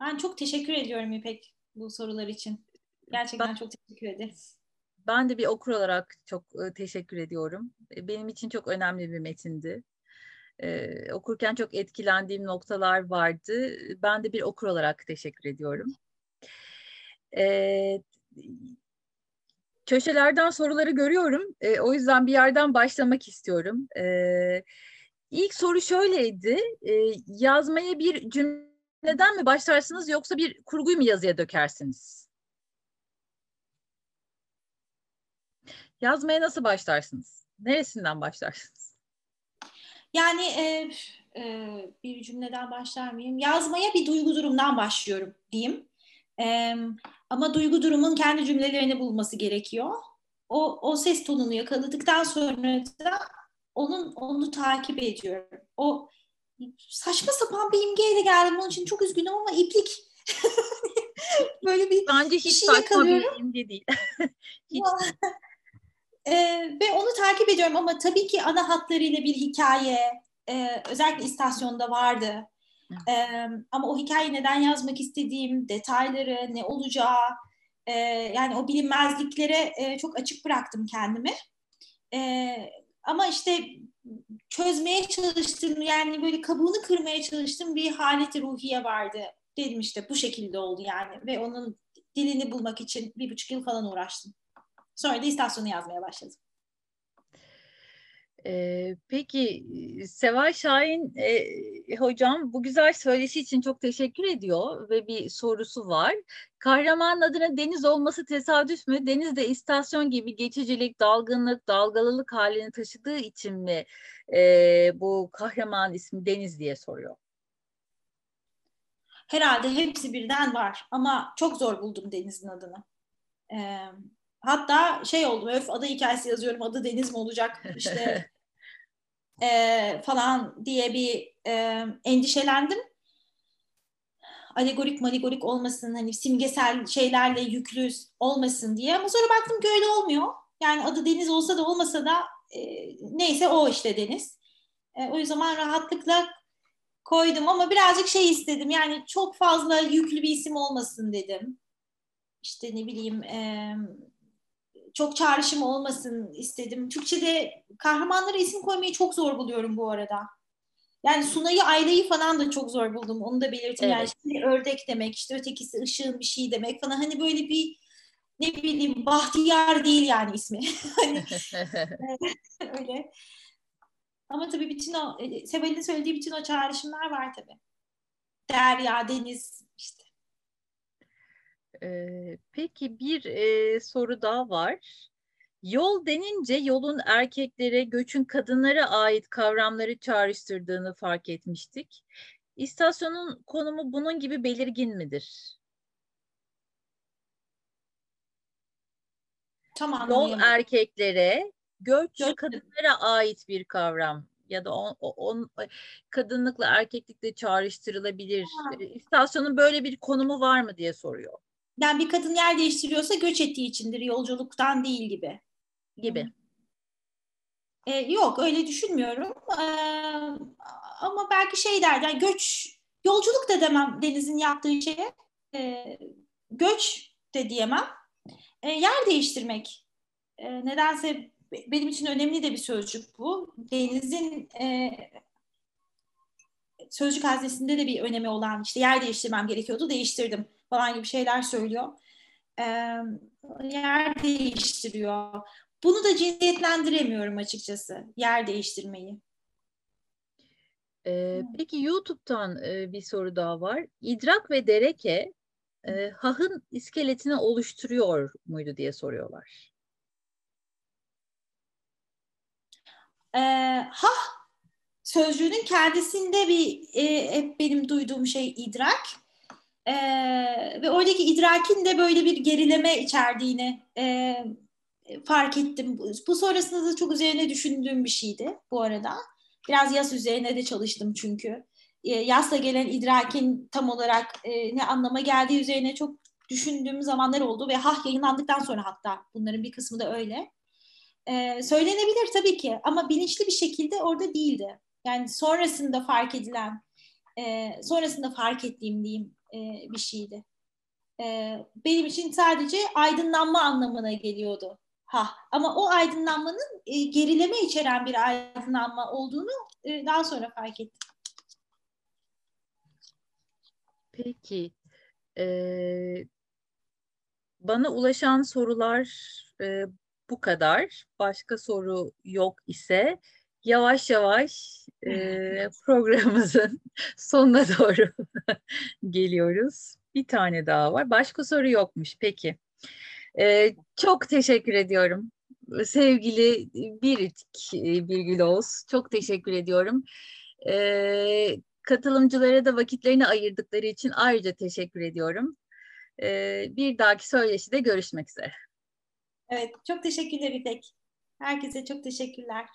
Ben çok teşekkür ediyorum İpek bu sorular için. Gerçekten ben, çok teşekkür ederim. Ben de bir okur olarak çok teşekkür ediyorum. Benim için çok önemli bir metindi. Ee, okurken çok etkilendiğim noktalar vardı. Ben de bir okur olarak teşekkür ediyorum. Ee, köşelerden soruları görüyorum. E, o yüzden bir yerden başlamak istiyorum. E, ilk soru şöyleydi. E, yazmaya bir cümleden mi başlarsınız yoksa bir kurguyu mu yazıya dökersiniz? Yazmaya nasıl başlarsınız? Neresinden başlarsınız? Yani e, e, bir cümleden başlar mıyım? Yazmaya bir duygu durumdan başlıyorum diyeyim. E, ama duygu durumun kendi cümlelerini bulması gerekiyor. O, o ses tonunu yakaladıktan sonra da onun onu takip ediyorum. O saçma sapan bir imgeyle geldim. Onun için çok üzgünüm ama iplik. Böyle bir Bence hiç şey saçma bir imge değil. hiç. ee, ve onu takip ediyorum ama tabii ki ana hatlarıyla bir hikaye e, özellikle istasyonda vardı. E, ama o hikayeyi neden yazmak istediğim, detayları, ne olacağı, e, yani o bilinmezliklere e, çok açık bıraktım kendimi. E, ama işte çözmeye çalıştım, yani böyle kabuğunu kırmaya çalıştım bir haleti ruhiye vardı. Dedim işte bu şekilde oldu yani ve onun dilini bulmak için bir buçuk yıl falan uğraştım. Sonra da istasyonu yazmaya başladım. Ee, peki Seval Şahin e, hocam bu güzel söyleşi için çok teşekkür ediyor ve bir sorusu var. Kahramanın adına deniz olması tesadüf mü? Deniz de istasyon gibi geçicilik, dalgınlık, dalgalılık halini taşıdığı için mi e, bu kahraman ismi Deniz diye soruyor. Herhalde hepsi birden var ama çok zor buldum Deniz'in adını. Ee, hatta şey oldum öf adı hikayesi yazıyorum adı Deniz mi olacak işte e, falan diye bir e, endişelendim. Alegorik malegorik olmasın hani simgesel şeylerle yüklü olmasın diye ama sonra baktım ki öyle olmuyor. Yani adı Deniz olsa da olmasa da e, neyse o işte Deniz. E, o yüzden rahatlıkla koydum ama birazcık şey istedim yani çok fazla yüklü bir isim olmasın dedim. İşte ne bileyim e, çok çağrışım olmasın istedim. Türkçe'de kahramanlara isim koymayı çok zor buluyorum bu arada. Yani Sunay'ı, Ayla'yı falan da çok zor buldum. Onu da belirteyim. Evet. Yani şimdi ördek demek, işte ötekisi ışığın bir şey demek falan. Hani böyle bir ne bileyim Bahtiyar değil yani ismi. hani, öyle. Ama tabii bütün o e, Sebel'in söylediği bütün o çağrışımlar var tabii. Derya, deniz ee, peki bir e, soru daha var. Yol denince yolun erkeklere, göçün kadınlara ait kavramları çağrıştırdığını fark etmiştik. İstasyonun konumu bunun gibi belirgin midir? Tamam. Yol erkeklere, göç, göç kadınlara ait bir kavram ya da on, on, kadınlıkla erkeklikle çağrıştırılabilir. Ha. İstasyonun böyle bir konumu var mı diye soruyor yani bir kadın yer değiştiriyorsa göç ettiği içindir, yolculuktan değil gibi. Gibi. Ee, yok öyle düşünmüyorum. Ee, ama belki şey derdi, yani göç, yolculuk da demem Deniz'in yaptığı şeye. E, göç de diyemem. E, yer değiştirmek. E, nedense benim için önemli de bir sözcük bu. Deniz'in e, sözcük haznesinde de bir önemi olan işte yer değiştirmem gerekiyordu, değiştirdim falan gibi şeyler söylüyor. E, yer değiştiriyor. Bunu da cinsiyetlendiremiyorum açıkçası, yer değiştirmeyi. Ee, peki YouTube'dan e, bir soru daha var. İdrak ve dereke e, hahın iskeletini oluşturuyor muydu diye soruyorlar. E, hah sözcüğünün kendisinde bir e, hep benim duyduğum şey idrak. E, ve oradaki idrakin de böyle bir gerileme içerdiğini e, fark ettim. Bu sonrasında da çok üzerine düşündüğüm bir şeydi bu arada. Biraz yas üzerine de çalıştım çünkü. E, yasla gelen idrakin tam olarak e, ne anlama geldiği üzerine çok düşündüğüm zamanlar oldu ve Hah yayınlandıktan sonra hatta bunların bir kısmı da öyle. E, söylenebilir tabii ki ama bilinçli bir şekilde orada değildi. Yani sonrasında fark edilen, e, sonrasında fark ettiğim diyeyim e, bir şeydi. E, benim için sadece aydınlanma anlamına geliyordu. Ha, ama o aydınlanmanın e, gerileme içeren bir aydınlanma olduğunu e, daha sonra fark ettim. Peki. Ee, bana ulaşan sorular e, bu kadar. Başka soru yok ise yavaş yavaş e, programımızın sonuna doğru geliyoruz. Bir tane daha var. Başka soru yokmuş. Peki. E, çok teşekkür ediyorum. Sevgili Biritik Birgül Oğuz. Çok teşekkür ediyorum. E, katılımcılara da vakitlerini ayırdıkları için ayrıca teşekkür ediyorum. E, bir dahaki söyleşide görüşmek üzere. Evet, çok teşekkürler İpek. Herkese çok teşekkürler.